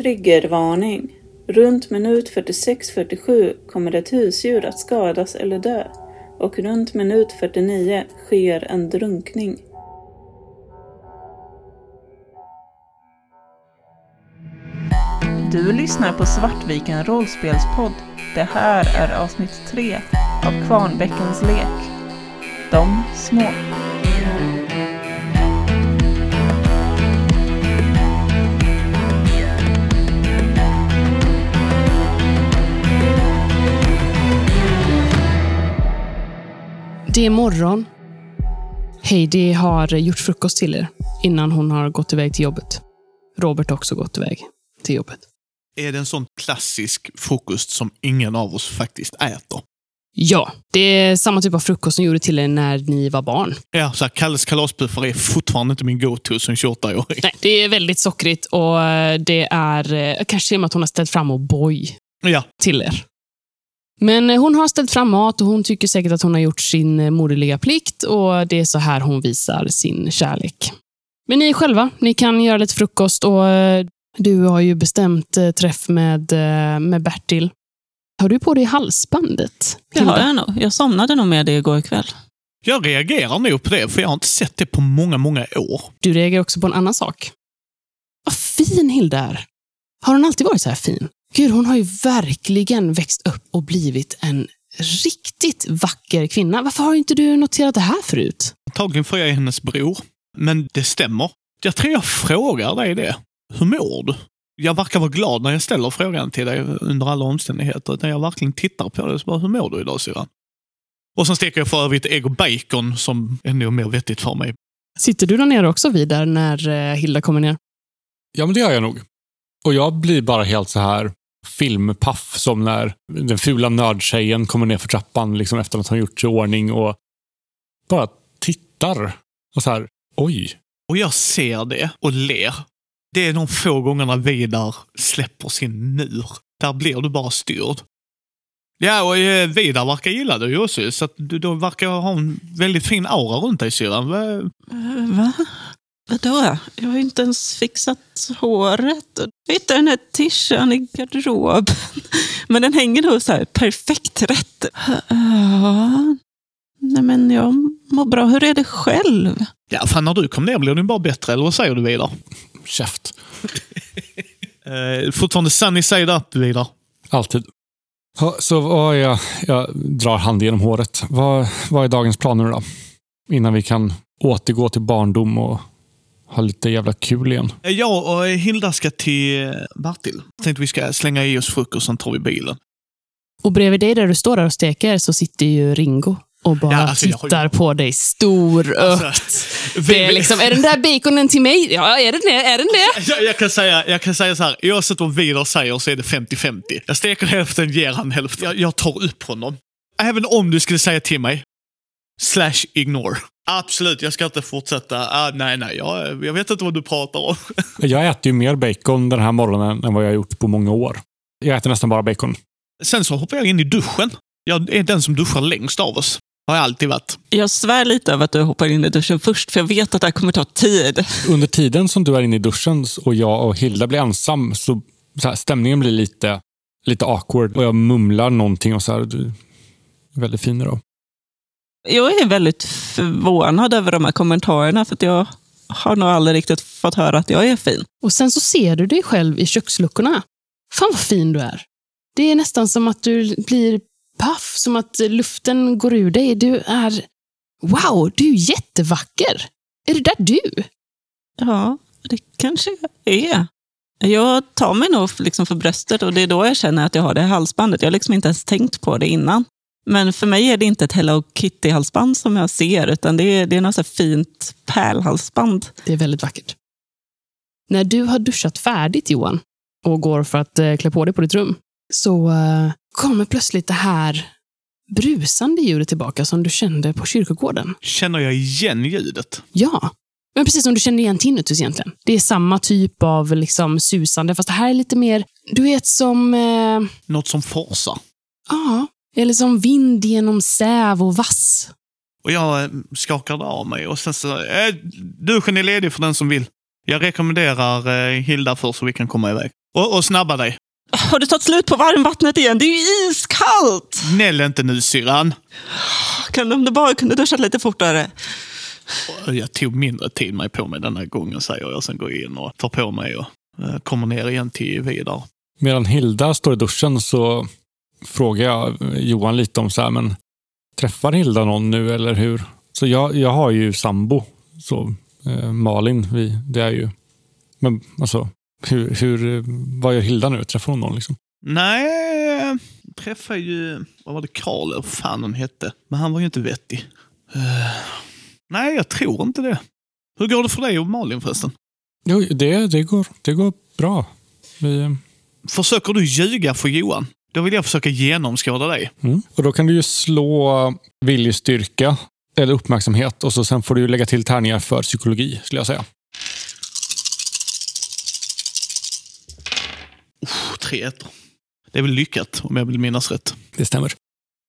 Triggervarning. Runt minut 46.47 kommer ett husdjur att skadas eller dö och runt minut 49 sker en drunkning. Du lyssnar på Svartviken rollspelspodd. Det här är avsnitt 3 av Kvarnbäckens lek. De små. Det är morgon. Heidi har gjort frukost till er innan hon har gått iväg till jobbet. Robert har också gått iväg till jobbet. Är det en sån klassisk frukost som ingen av oss faktiskt äter? Ja, det är samma typ av frukost som gjorde till er när ni var barn. Ja, så här, Kalles kalaspuffar är fortfarande inte min go-to som 28-åring. Nej, det är väldigt sockrigt och det är eh, kanske till och med att hon har ställt fram O'boy Ja, till er. Men eh, hon har ställt fram mat och hon tycker säkert att hon har gjort sin eh, moderliga plikt och det är så här hon visar sin kärlek. Men ni själva, ni kan göra lite frukost och eh, du har ju bestämt träff med, med Bertil. Har du på dig halsbandet? Det har jag nog. Jag somnade nog med det igår kväll. jag reagerar nog på det, för jag har inte sett det på många, många år. Du reagerar också på en annan sak. Vad fin Hilda är. Har hon alltid varit så här fin? Gud, hon har ju verkligen växt upp och blivit en riktigt vacker kvinna. Varför har inte du noterat det här förut? Antagligen för jag är hennes bror. Men det stämmer. Jag tror jag frågar dig det. Hur mår du? Jag verkar vara glad när jag ställer frågan till dig under alla omständigheter. När jag verkligen tittar på det så bara, hur mår du idag syrran? Och sen steker jag för övrigt ägg och bacon som är nog mer vettigt för mig. Sitter du där nere också Vidar när eh, Hilda kommer ner? Ja, men det gör jag nog. Och jag blir bara helt så här filmpaff som när den fula nördtjejen kommer ner för trappan liksom efter att hon gjort sig i ordning och bara tittar. Och så här, oj. Och jag ser det och ler. Det är de få gångerna Vidar släpper sin mur. Där blir du bara styrd. Ja, och eh, Vidar verkar gilla dig också, så att du då verkar ha en väldigt fin aura runt dig syrran. Va- Va? Vadå? Jag har inte ens fixat håret. Jag hittade den här tishan i garderoben. Men den hänger nog så här perfekt rätt. Ja. Nej, men jag mår bra. Hur är det själv? Ja, fan när du kom ner blev du bara bättre, eller vad säger du Vidar? Käft. Eh, fortfarande sunny side up, Vidar. Alltid. Ja, Så vad jag, jag drar hand genom håret. Vad, vad är dagens planer då? Innan vi kan återgå till barndom och ha lite jävla kul igen. Jag och Hilda ska till Bertil. Tänkte vi ska slänga i oss frukost, sen tar vi bilen. Och bredvid dig där du står där och steker så sitter ju Ringo och bara Ja, alltså, jag har ju- tittar på dig storögt. Alltså, Det är, liksom, är den där baconen till mig? Ja, är den det? Är den det? Jag, jag, kan säga, jag kan säga så här, oavsett vad Vidar säger så är det 50-50. Jag steker hälften, ger han hälften. Jag, jag tar upp honom. Även om du skulle säga till mig, slash ignore. Absolut, jag ska inte fortsätta. Ah, nej, nej, jag, jag vet inte vad du pratar om. Jag äter ju mer bacon den här morgonen än vad jag har gjort på många år. Jag äter nästan bara bacon. Sen så hoppar jag in i duschen. Jag är den som duschar längst av oss. Har jag alltid varit. Jag svär lite över att du hoppar in i duschen först, för jag vet att det här kommer ta tid. Under tiden som du är inne i duschen och jag och Hilda blir ensam så, så här, stämningen blir lite, lite awkward och jag mumlar någonting och så här, du är väldigt fin idag. Jag är väldigt förvånad över de här kommentarerna, för jag har nog aldrig riktigt fått höra att jag är fin. Och sen så ser du dig själv i köksluckorna. Fan vad fin du är. Det är nästan som att du blir paff, som att luften går ur dig. Du är... Wow, du är jättevacker. Är det där du? Ja, det kanske jag är. Jag tar mig nog liksom för bröstet och det är då jag känner att jag har det halsbandet. Jag har liksom inte ens tänkt på det innan. Men för mig är det inte ett Hello Kitty-halsband som jag ser, utan det är, det är något så fint pärlhalsband. Det är väldigt vackert. När du har duschat färdigt, Johan, och går för att eh, klä på dig på ditt rum, så eh, kommer plötsligt det här brusande ljudet tillbaka som du kände på kyrkogården. Känner jag igen ljudet? Ja, men precis som du känner igen tinnitus egentligen. Det är samma typ av liksom susande, fast det här är lite mer, du vet som, eh, Något som forsar. ja, eller som vind genom säv och vass. Och jag eh, skakade av mig och sen så, eh, duschen är ledig för den som vill. Jag rekommenderar eh, Hilda för så vi kan komma iväg. Och, och snabba dig. Har du tagit slut på varmvattnet igen? Det är ju iskallt! Gnäll inte nu syrran. Kan om du bara kunde duscha lite fortare. Jag tog mindre tid mig på mig den här gången säger jag. Sen går jag in och tar på mig och eh, kommer ner igen till Vidar. Medan Hilda står i duschen så frågar jag Johan lite om så här, men träffar Hilda någon nu eller hur? Så jag, jag har ju sambo, så eh, Malin, vi, det är ju... Men alltså, hur, hur, vad gör Hilda nu? Träffar hon någon liksom? Nej, jag träffade ju, vad var det, Karl eller fan han hette. Men han var ju inte vettig. Eh, nej, jag tror inte det. Hur går det för dig och Malin förresten? Jo, det, det, går, det går bra. Vi, eh, Försöker du ljuga för Johan? Då vill jag försöka genomskåda dig. mm. Och då kan du ju slå viljestyrka eller uppmärksamhet och så sen får du lägga till tärningar för psykologi, skulle jag säga. Oh, tre ettor. Det är väl lyckat, om jag vill minnas rätt. Det stämmer.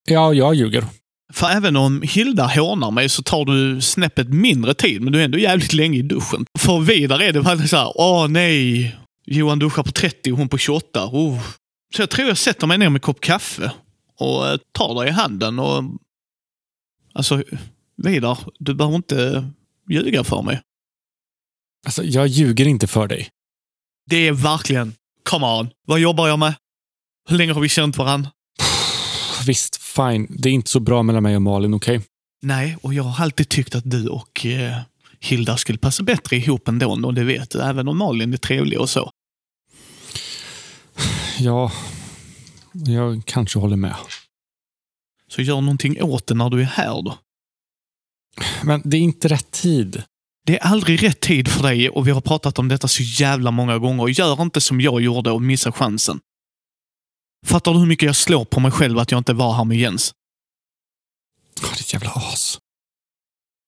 Ja, jag ljuger. För även om Hilda hånar mig så tar du snäppet mindre tid, men du är ändå jävligt länge i duschen. För vidare är det väldigt så här, åh nej, Johan duschar på 30 och hon på 28. Oh. Så jag tror jag sätter mig ner med en kopp kaffe och eh, tar dig i handen och... Alltså, Vidar, du behöver inte ljuga för mig. Alltså, jag ljuger inte för dig. Det är verkligen, come on, vad jobbar jag med? Hur länge har vi känt varandra? Visst, fine. Det är inte så bra mellan mig och Malin, okej? Nej, och jag har alltid tyckt att du och eh, Hilda skulle passa bättre ihop ändå, och det vet du. Även om Malin är trevlig och så. Ja, jag kanske håller med. Så gör någonting åt det när du är här då. Men det är inte rätt tid. Det är aldrig rätt tid för dig och vi har pratat om detta så jävla många gånger. Gör inte som jag gjorde och missa chansen. Fattar du hur mycket jag slår på mig själv att jag inte var här med Jens? Åh, ditt jävla as.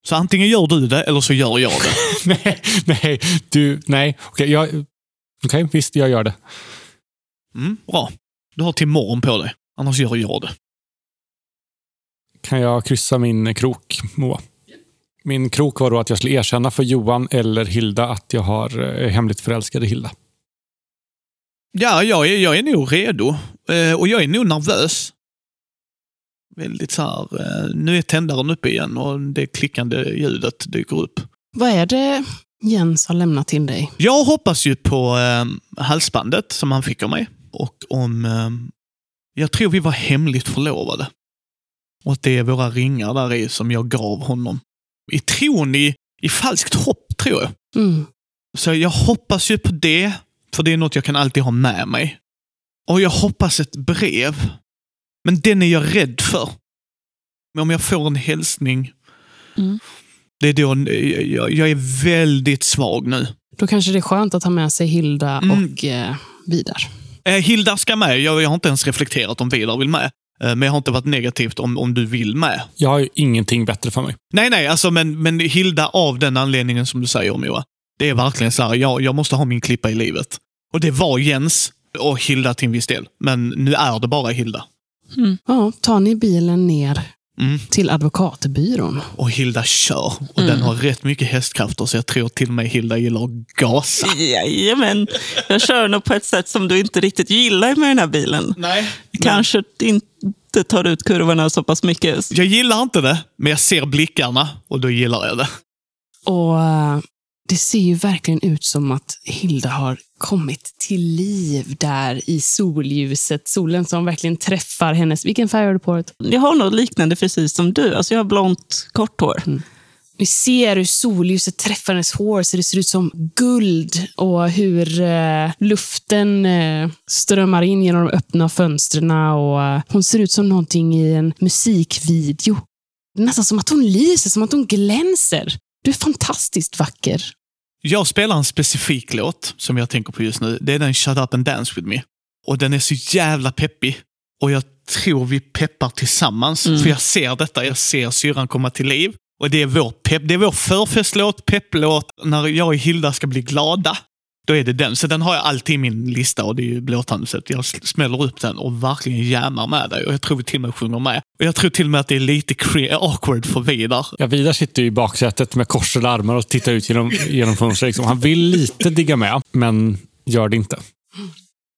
Så antingen gör du det eller så gör jag det. nej, nej, du, nej. Okej, jag... Okej, visst, jag gör det. Mm, bra. Du har till morgon på dig. Annars gör jag det. Kan jag kryssa min krok, Moa? Min krok var då att jag skulle erkänna för Johan eller Hilda att jag har är hemligt förälskad i Hilda. Ja, jag är, jag är nog redo. Eh, och jag är nog nervös. Väldigt så här, eh, nu är tändaren uppe igen och det klickande ljudet dyker upp. Vad är det Jens har lämnat till dig? Jag hoppas ju på eh, halsbandet som han fick av mig. Och om... Eh, jag tror vi var hemligt förlovade. Och att det är våra ringar där i som jag gav honom. I tron i, i falskt hopp, tror jag. Mm. Så jag hoppas ju på det, för det är något jag kan alltid ha med mig. Och jag hoppas ett brev. Men den är jag rädd för. Men om jag får en hälsning, Mm. det är då jag, jag är väldigt svag nu. Då kanske det är skönt att ha med sig Hilda Mm. och eh, Vidar. Eh, Hilda ska med. Jag, jag har inte ens reflekterat om Vidar vill med. Eh, men jag har inte varit negativt om, om du vill med. Jag har ju ingenting bättre för mig. Nej, nej, alltså, men, men Hilda av den anledningen som du säger Moa. Det är verkligen så här, jag, jag måste ha min klippa i livet. Och det var Jens och Hilda till en viss del. Men nu är det bara Hilda. Ja, tar ni bilen ner Mm. till advokatbyrån? Och Hilda kör. Och den har rätt mycket hästkrafter så jag tror till och med Hilda gillar att gasa. Jajamän. Jag kör nog på ett sätt som du inte riktigt gillar med den här bilen. Nej. Kanske inte tar ut kurvorna så pass mycket. Jag gillar inte det, men jag ser blickarna och då gillar jag det. Och eh, det ser ju verkligen ut som att Hilda har kommit till liv där i solljuset. Solen som verkligen träffar hennes... Vilken färg har du på håret? Jag har nog liknande precis som du. Alltså jag har blont kort hår. Vi ser hur solljuset träffar hennes hår så det ser ut som guld och hur eh, luften eh, strömmar in genom de öppna fönstren. Och, eh, hon ser ut som någonting i en musikvideo. Det är nästan som att hon lyser, som att hon glänser. Du är fantastiskt vacker. Jag spelar en specifik låt som jag tänker på just nu. Det är den Shut Up and Dance With Me. Och den är så jävla peppig. Och jag tror vi peppar tillsammans. För jag ser detta, jag ser syrran komma till liv. Och det är vår, pepp, det är vår förfestlåt, pepplåt. När jag och Hilda ska bli glada, då är det den. Så den har jag alltid i min lista och det är ju blåtandset. Jag smäller upp den och verkligen jammar med dig. Och jag tror vi till och med sjunger med. Och jag tror till och med att det är lite cre- awkward för Vidar. Ja, Vidar sitter ju i baksätet med korsade armar och tittar ut genom, genom fönstret. Liksom. Han vill lite digga med, men gör det inte.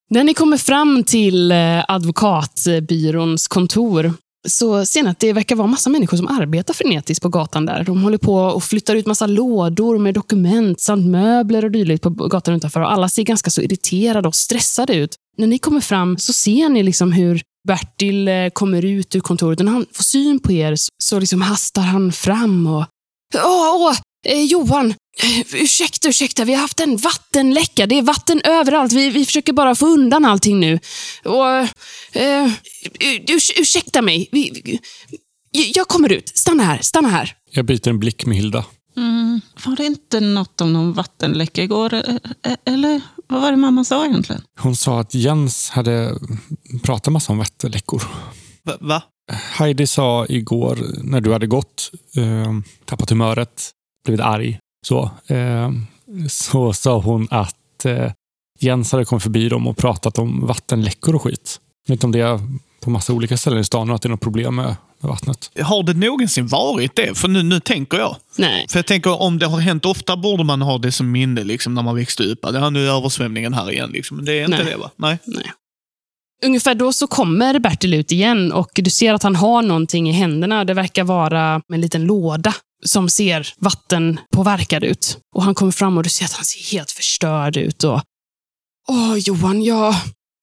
När ni kommer fram till eh, advokatbyråns kontor så ser ni att det verkar vara massa människor som arbetar frenetiskt på gatan där. De håller på och flyttar ut massa lådor med dokument samt möbler och dylikt på gatan utanför. Och alla ser ganska så irriterade och stressade ut. När ni kommer fram så ser ni liksom hur Bertil eh, kommer ut ur kontoret. Och när han får syn på er så, så liksom hastar han fram och... Åh, åh eh, Johan! Eh, ursäkta, ursäkta. Vi har haft en vattenläcka. Det är vatten överallt. Vi, vi försöker bara få undan allting nu. Och, eh, urs, ursäkta mig. Vi, vi, jag kommer ut. Stanna här. Stanna här. Jag byter en blick med Hilda. Mm, var det inte något om någon vattenläcka igår? E- e- Eller vad var det mamma sa egentligen? Hon sa att Jens hade pratat massa om vattenläckor. Va? va? Heidi sa igår när du hade gått, eh, tappat humöret, blivit arg, så, eh, så sa hon att eh, Jens hade kommit förbi dem och pratat om vattenläckor och skit. Jag vet inte om det är på massa olika ställen i stan och att det är något problem med, med vattnet. Har det någonsin varit det? För nu, nu tänker jag. Nej. För jag tänker om det har hänt ofta borde man ha det som minne liksom, när man växte upp. Ja, nu är översvämningen här igen. Liksom. Men det är inte Nej. det va? Nej. Nej. Ungefär då så kommer Bertil ut igen och du ser att han har någonting i händerna. Det verkar vara en liten låda som ser vattenpåverkad ut. Och Han kommer fram och du ser att han ser helt förstörd ut. Och, Åh, Johan, jag,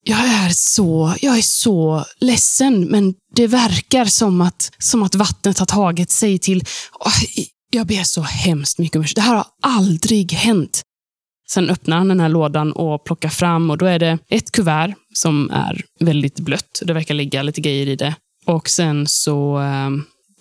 jag, är så, jag är så ledsen, men det verkar som att, som att vattnet har tagit sig till... Åh, jag ber så hemskt mycket om ursäkt. Det här har aldrig hänt. Sen öppnar han den här lådan och plockar fram och då är det ett kuvert som är väldigt blött. Det verkar ligga lite grejer i det. Och sen så eh,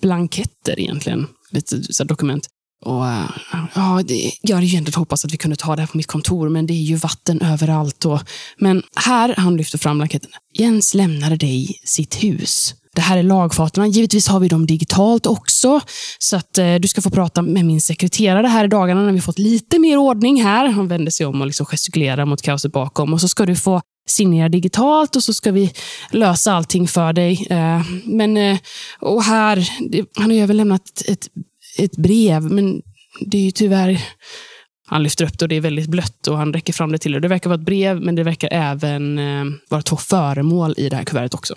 blanketter egentligen. Lite så här dokument. Och, eh, ja, det, jag hade ju ändå hoppats att vi kunde ta det här på mitt kontor, men det är ju vatten överallt. Och, men här, han lyfter fram blanketterna. Jens lämnade dig sitt hus. Det här är lagfaterna. Givetvis har vi dem digitalt också. Så att eh, du ska få prata med min sekreterare här i dagarna när vi fått lite mer ordning här. Han vänder sig om och liksom gestikulerar mot kaoset bakom. Och så ska du få signera digitalt och så ska vi lösa allting för dig. Eh, men, eh, och här, han har ju överlämnat ett, ett, ett brev, men det är ju tyvärr... Han lyfter upp det och det är väldigt blött och han räcker fram det till dig. Det verkar vara ett brev, men det verkar även eh, vara två föremål i det här kuvertet också.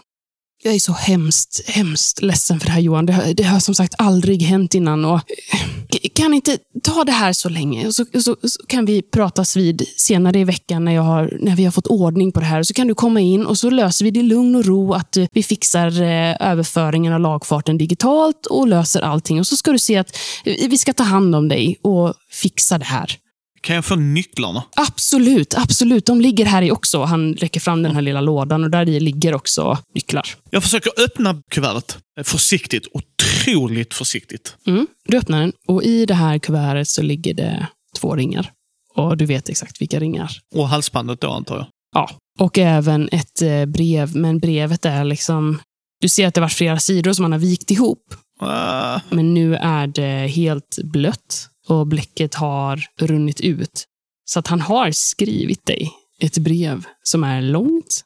Jag är så hemskt, hemskt ledsen för det här Johan. Det har, det har som sagt aldrig hänt innan. Och, eh, kan inte ta det här så länge? Så, så, så kan vi pratas vid senare i veckan när, jag har, när vi har fått ordning på det här. Så kan du komma in och så löser vi det i lugn och ro. Att eh, vi fixar eh, överföringen av lagfarten digitalt och löser allting. Och så ska du se att eh, vi ska ta hand om dig och fixa det här. Kan jag få nycklarna? Absolut, absolut. De ligger här i också. Han räcker fram den här lilla lådan och där i ligger också nycklar. Jag försöker öppna kuvertet. Försiktigt. Otroligt försiktigt. Mm. Du öppnar den och i det här kuvertet så ligger det två ringar. Och du vet exakt vilka ringar. Och halsbandet då antar jag. Ja. Och även ett eh, brev, men brevet är liksom... Du ser att det var flera sidor som han har vikt ihop. Ah, Men nu är det helt blött och bläcket har runnit ut. Så att han har skrivit dig ett brev som är långt,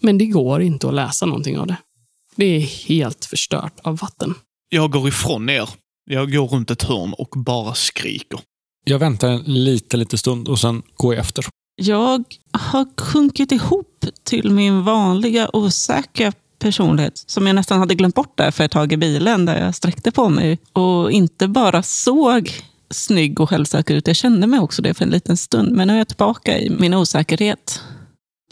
men det går inte att läsa någonting av det. Det är helt förstört av vatten. jag går ifrån er. Jag går runt ett hörn och bara skriker. Jag väntar en lite, lite stund och sen går jag efter. Jag har sjunkit ihop till min vanliga osäkra personlighet som jag nästan hade glömt bort där för ett tag i bilen där jag sträckte på mig och inte bara såg snygg och självsäker ut. Jag kände mig också det för en liten stund, men nu är jag tillbaka i min osäkerhet.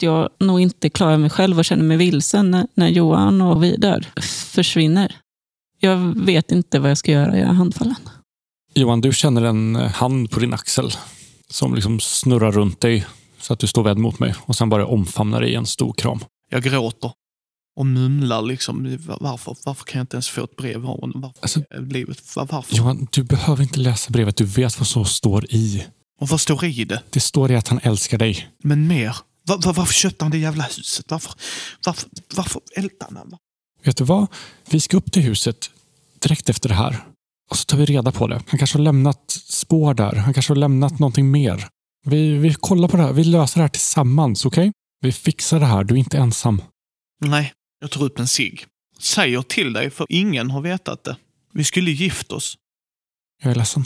Jag nog inte klarar mig själv och känner mig vilsen när, när Johan och Vidar försvinner. Jag vet inte vad jag ska göra, jag är handfallen. Johan, du känner en hand på din axel som liksom snurrar runt dig så att du står vänd mot mig och sen bara omfamnar dig i en stor kram. Jag gråter. Och mumlar liksom. Varför, varför kan jag inte ens få ett brev av honom? Varför Alltså- livet? Var- Varför? Johan, du behöver inte läsa brevet. Du vet vad som står i. Och vad står i det? Det står i att han älskar dig. Men mer. Var, var, varför köpte han det jävla huset? Varför, varför, varför eldade han? Vet du vad? Vi ska upp till huset direkt efter det här. Och så tar vi reda på det. Han kanske har lämnat spår där. Han kanske har lämnat någonting mer. Vi, vi kollar på det här. Vi löser det här tillsammans, okej? Vi fixar det här. Du är inte ensam. Nej, jag tar upp en cigg. Säger till dig, för ingen har vetat det. Vi skulle gift oss. Jag är ledsen.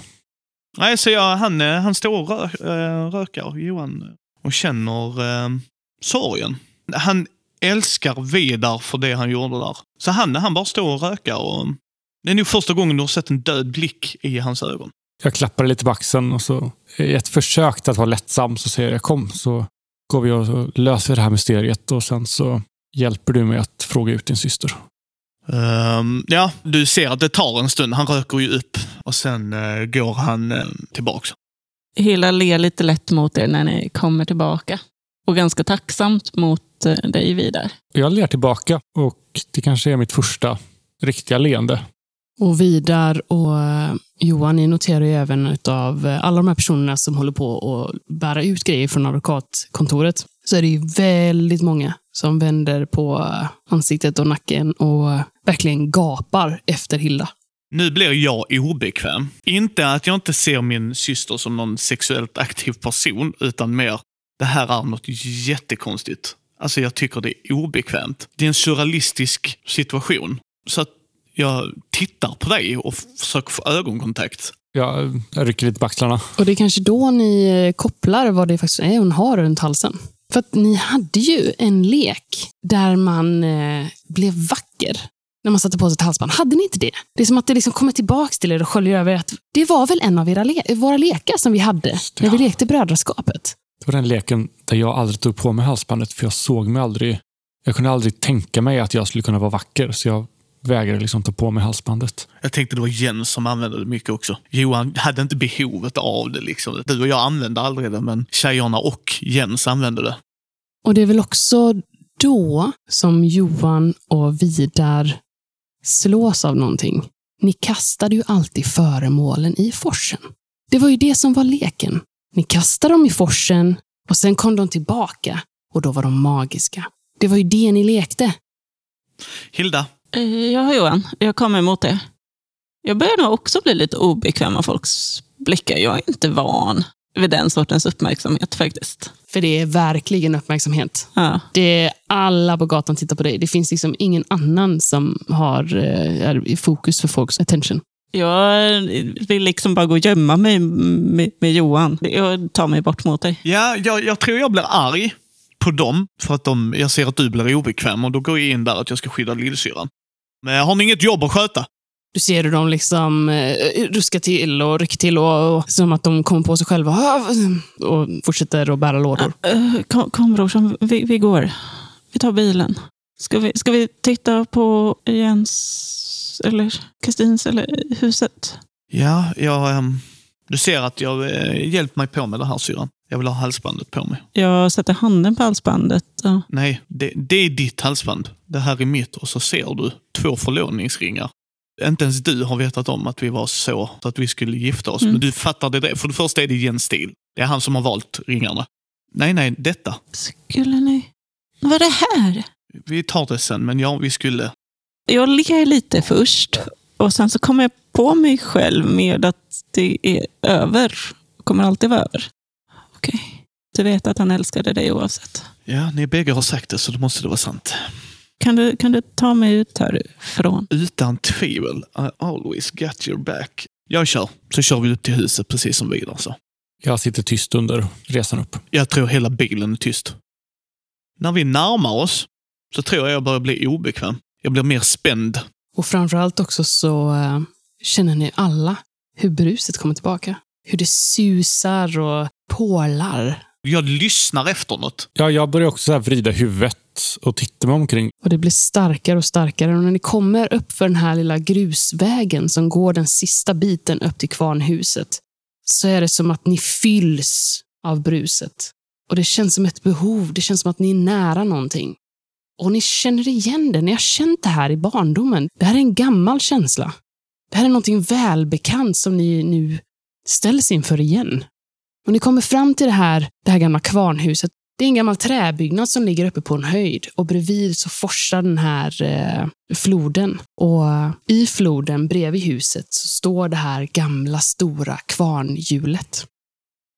Nej, så jag, han, eh, han står och rö, eh, rökar, Johan, och känner eh, sorgen. Han älskar Vidar för det han gjorde där. Så han, han bara står och rökar och det är nog första gången du har sett en död blick i hans ögon. Jag klappar lite på axeln och så i ett försök att vara lättsam så säger jag kom så går vi och löser det här mysteriet och sen så hjälper du mig att fråga ut din syster. Ehm, ja, du ser att det tar en stund. Han röker ju upp och sen eh, går han uh, tillbaks. Hela ler lite lätt mot er när ni kommer tillbaka. Och ganska tacksamt mot eh, dig Vidar. Jag ler tillbaka och det kanske är mitt första riktiga leende. Och Vidar och eh, Johan, ni noterar ju även av eh, alla de här personerna som håller på att bära ut grejer från advokatkontoret, så är det ju väldigt många som vänder på eh, ansiktet och nacken och verkligen gapar efter Hilda. Nu blir jag obekväm. Inte att jag inte ser min syster som någon sexuellt aktiv person, utan mer, det här är något jättekonstigt. Alltså jag tycker det är obekvämt. Det är en surrealistisk situation. Så att jag tittar på dig och försöker få ögonkontakt. Jag, rycker lite på axlarna. Och det är kanske då ni eh, kopplar vad det faktiskt är hon har runt halsen. För att ni hade ju en lek där man eh, blev vacker när man satte på sig ett halsband. Hade ni inte det? Det är som att det liksom kommer tillbaka till er och sköljer över. Att det var väl en av era le våra lekar som vi hade när vi lekte brödraskapet. Det var den leken där jag aldrig tog på mig halsbandet för jag såg mig aldrig. Jag kunde aldrig tänka mig att jag skulle kunna vara vacker. Så jag vägrade liksom ta på mig halsbandet. Jag tänkte det var Jens som använde det mycket också. Johan hade inte behovet av det. Liksom. Du och jag använde aldrig det, men tjejerna och Jens använde det. Och det är väl också då som Johan och Vidar slås av någonting. Ni kastade ju alltid föremålen i forsen. Det var ju det som var leken. Ni kastade dem i forsen och sen kom de tillbaka och då var de magiska. Det var ju det ni lekte. Hilda, Ja, Johan, jag kommer emot det. Jag börjar nog också bli lite obekväm av folks blickar. Jag är inte van vid den sortens uppmärksamhet faktiskt. För det är verkligen uppmärksamhet. Ja. Det är alla på gatan tittar på dig. Det finns liksom ingen annan som har, eh, är i fokus för folks attention. Jag vill liksom bara gå och gömma mig med, med Johan. Jag tar mig bort mot dig. ja, jag, jag tror jag blir arg på dem för att de, jag ser att du blir obekväm och då går jag in där att jag ska skydda lillsyrran. Men har ni inget jobb att sköta? Du ser hur de liksom eh, ruskar till och rycker till och, och som att de kommer på sig själva och fortsätter att bära lådor. Eh, Kom, kom brorsan, vi, vi går. Vi tar bilen. Ska vi, ska vi titta på Jens eller Kristins eller huset? Ja, jag... ehm, du ser att jag uh, hjälpt mig på med det här syrran. Jag vill ha halsbandet på mig. Jag sätter handen på halsbandet. Ja. Nej, det, det är ditt halsband. Det här är mitt och så ser du två förlovningsringar. Inte ens du har vetat om att vi var så, att vi skulle gifta oss. Mm. Men du fattar det. För det första är det Jens stil. Det är han som har valt ringarna. Nej, nej, detta. Skulle ni... Vad är det här? Vi tar det sen, men ja, vi skulle... Jag ler lite först och sen så kommer jag på mig själv med att det är över. kommer alltid vara över. Okej. Du vet att han älskade dig oavsett. Ja, ni bägge har sagt det, så då måste det vara sant. Kan du, kan du ta mig ut härifrån? Utan tvivel. I always got your back. Jag kör, så kör vi upp till huset precis som Vidar sa. Jag sitter tyst under resan upp. Jag tror hela bilen är tyst. När vi närmar oss så tror jag jag börjar bli obekväm. Jag blir mer spänd. Och framförallt också så eh, känner ni alla hur bruset kommer tillbaka. Hur det susar och porlar. Jag lyssnar efter något. Ja, jag börjar också så här vrida huvudet och titta mig omkring. Och det blir starkare och starkare. Och när ni kommer upp för den här lilla grusvägen som går den sista biten upp till kvarnhuset så är det som att ni fylls av bruset. Och det känns som ett behov. Det känns som att ni är nära någonting. Och ni känner igen det. Ni har känt det här i barndomen. Det här är en gammal känsla. Det här är någonting välbekant som ni nu ställs inför igen. Och ni kommer fram till det här, det här gamla kvarnhuset. Det är en gammal träbyggnad som ligger uppe på en höjd och bredvid så forsar den här eh, floden. Och eh, i floden bredvid huset så står det här gamla stora kvarnhjulet.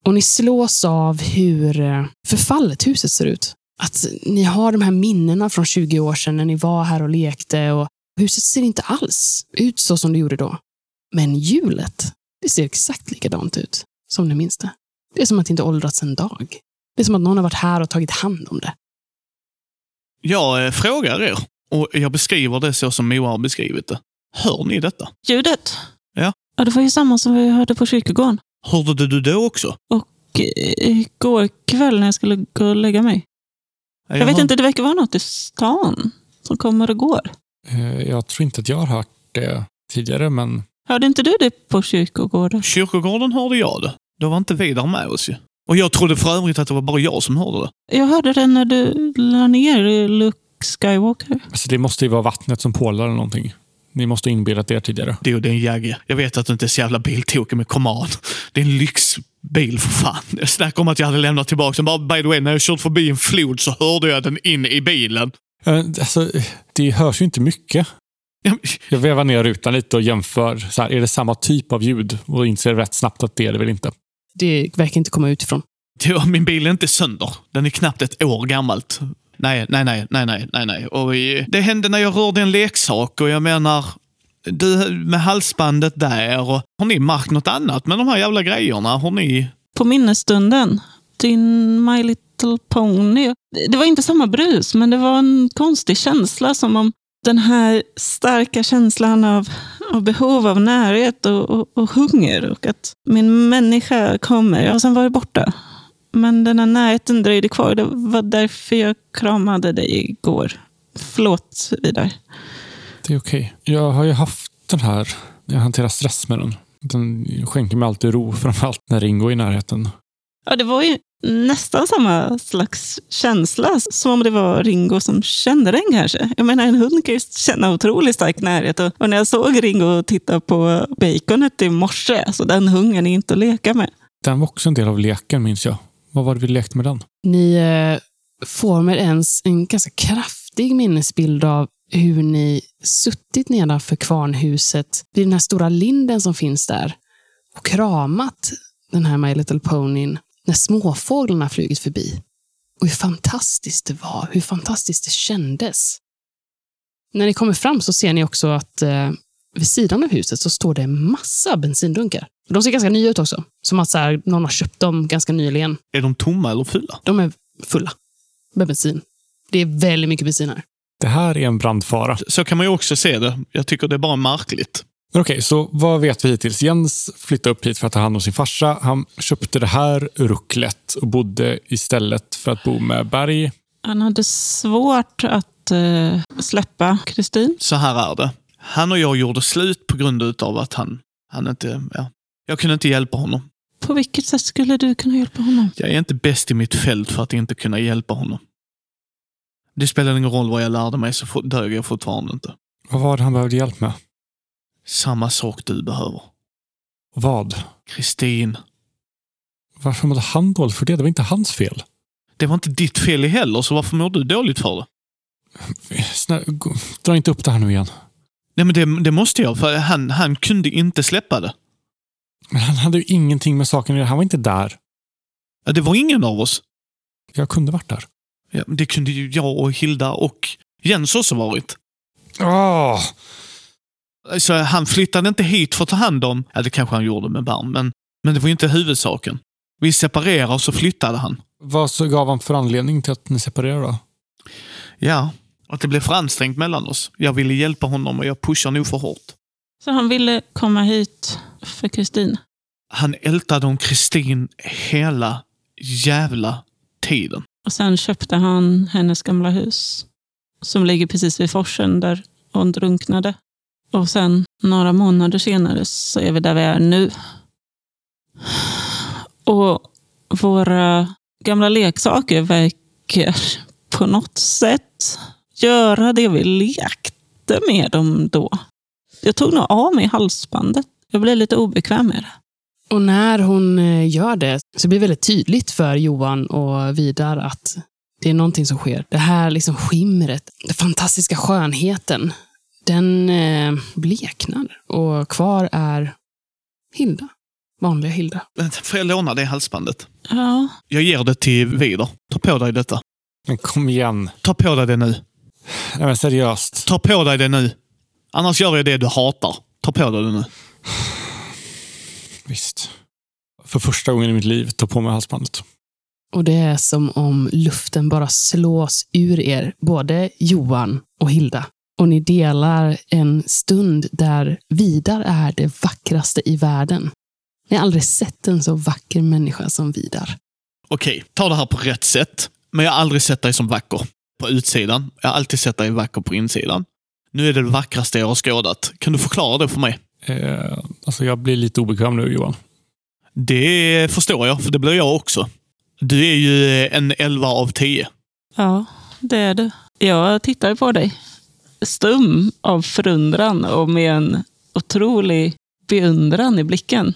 Och ni slås av hur eh, förfallet huset ser ut. Att ni har de här minnena från 20 år sedan när ni var här och lekte och huset ser inte alls ut så som det gjorde då. Men hjulet, det ser exakt likadant ut som ni minns det. Det är som att det inte åldrats en dag. Det är som att någon har varit här och tagit hand om det. Jag eh, frågar er och jag beskriver det så som Moa har beskrivit det. Hör ni detta? Ljudet? Ja. Ja, det var ju samma som vi hörde på kyrkogården. Hörde du det då också? Och eh, igår kväll när jag skulle gå och lägga mig. Jag vet hör- inte, det verkar vara något i stan som kommer och går. Eh, Jag tror inte att jag har hört det tidigare, men Hörde inte du det på kyrkogården? Kyrkogården hörde jag det. Då var inte vi där med oss ju. Och jag trodde för övrigt att det var bara jag som hörde det. Jag hörde det när du la ner Luke Skywalker. alltså, det måste ju vara vattnet som pålar eller någonting. Ni måste ha inbillat er tidigare. Det är ju det är en Jagge. Jag vet att du inte är så jävla biltokig med Command. Det är en lyxbil för fan. Jag snackar om att jag hade lämnat tillbaka den. Bara by the way, när jag kört förbi en flod så hörde jag den in i bilen. Alltså, det hörs ju inte mycket. Jag vevar ner rutan lite och jämför. Så här, är det samma typ av ljud? Och inser rätt snabbt att det är det väl inte. Det verkar inte komma utifrån. Ja, Min bil är inte sönder. Den är knappt ett år gammalt. Nej, nej, nej, nej, nej, nej, nej. Och det hände när jag rörde en leksak och jag menar, du med halsbandet där och har ni märkt något annat med de här jävla grejerna? Har ni... På minnesstunden, din My Little Pony. Det var inte samma brus, men det var en konstig känsla. Som om den här starka känslan av, av behov av närhet och, och, och hunger. Och att min människa kommer. Och sen var det borta. Men den här närheten dröjde kvar. Det var därför jag kramade dig igår. Förlåt, Vidar. Det är okej. Jag har ju haft den här, jag hanterar stress med den. Den skänker mig alltid ro, framförallt när Ringo är i närheten. Ja, det var ju nästan samma slags känsla. Som om det var Ringo som kände den kanske. Jag menar, en hund kan ju känna otroligt stark närhet. Och, och när jag såg Ringo titta på baconet i morse, så den hungern är inte att leka med. Den var också en del av leken, minns jag. Vad var det vi lekte med den? Ni eh, får med ens en ganska kraftig minnesbild av hur ni suttit nedanför kvarnhuset vid den här stora linden som finns där och kramat den här My Little Ponyn när småfåglarna flugit förbi. Och hur fantastiskt det var, hur fantastiskt det kändes. När ni kommer fram så ser ni också att eh, vid sidan av huset så står det en massa bensindunkar. De ser ganska nya ut också. Som att så här, någon har köpt dem ganska nyligen. Är de tomma eller fulla? De är fulla med bensin. Det är väldigt mycket bensin här. Det här är en brandfara. Så kan man ju också se det. Jag tycker det är bara märkligt. Okej, så vad vet vi hittills? Jens flyttade upp hit för att ta hand om sin farsa. Han köpte det här rucklet och bodde istället för att bo med Berg. Han hade svårt att eh, släppa Kristin. Så här är det. Han och jag gjorde slut på grund av att han, han inte... Ja, jag kunde inte hjälpa honom. På vilket sätt skulle du kunna hjälpa honom? Jag är inte bäst i mitt fält för att inte kunna hjälpa honom. Det spelar ingen roll vad jag lärde mig så dög jag fortfarande inte. Vad var det han behövde hjälp med? Samma sak du behöver. Vad? Kristin. Varför mådde han dåligt för det? Det var inte hans fel. Det var inte ditt fel heller, så varför mår du dåligt för det? Snälla, dra inte upp det här nu igen. Nej, men det, det måste jag, för han, han kunde inte släppa det. Men han hade ju ingenting med saken att göra. Han var inte där. Ja, Det var ingen av oss. Jag kunde varit där. Ja, det kunde ju jag och Hilda och Jens också varit. Åh! Så han flyttade inte hit för att ta hand om, ja det kanske han gjorde med barn, men, men det var ju inte huvudsaken. Vi separerade och så flyttade han. Vad så gav han för anledning till att ni separerade då? Ja, att det blev för ansträngt mellan oss. Jag ville hjälpa honom och jag pushar nog för hårt. Så han ville komma hit för Kristin. Han ältade om Kristin hela jävla tiden. Och sen köpte han hennes gamla hus. Som ligger precis vid forsen där hon drunknade. Och sen några månader senare så är vi där vi är nu. Och våra gamla leksaker verkar på något sätt göra det vi lekte med dem då. Jag tog nog av mig halsbandet. Jag blev lite obekväm med det. Och när hon eh, gör det så blir det väldigt tydligt för Johan och Vidar att det är någonting som sker. Det här liksom skimret, den fantastiska skönheten, den eh, bleknar. Och kvar är Hilda. Vanliga Hilda. Får jag låna det halsbandet? Ja, Jag ger det till Vidar. Ta på dig detta. Men kom igen. Ta på dig det nu. Nej, men seriöst. Ta på dig det nu. Annars gör jag det du hatar. Ta på dig det nu. Visst. För första gången i mitt liv, ta på mig halsbandet. Och det är som om luften bara slås ur er, både Johan och Hilda. Och ni delar en stund där Vidar är det vackraste i världen. Ni har aldrig sett en så vacker människa som Vidar. Okej, ta det här på rätt sätt. Men jag har aldrig sett dig som vacker på utsidan. Jag har alltid sett dig vacker på insidan. Nu är det det vackraste jag har skådat. Kan du förklara det för mig? Eh, alltså jag blir lite obekväm nu Johan. Det förstår jag, för det blir jag också. Du är ju en 11 av 10. Ja, det är du. Jag tittar på dig. Stum av förundran och med en otrolig beundran i blicken.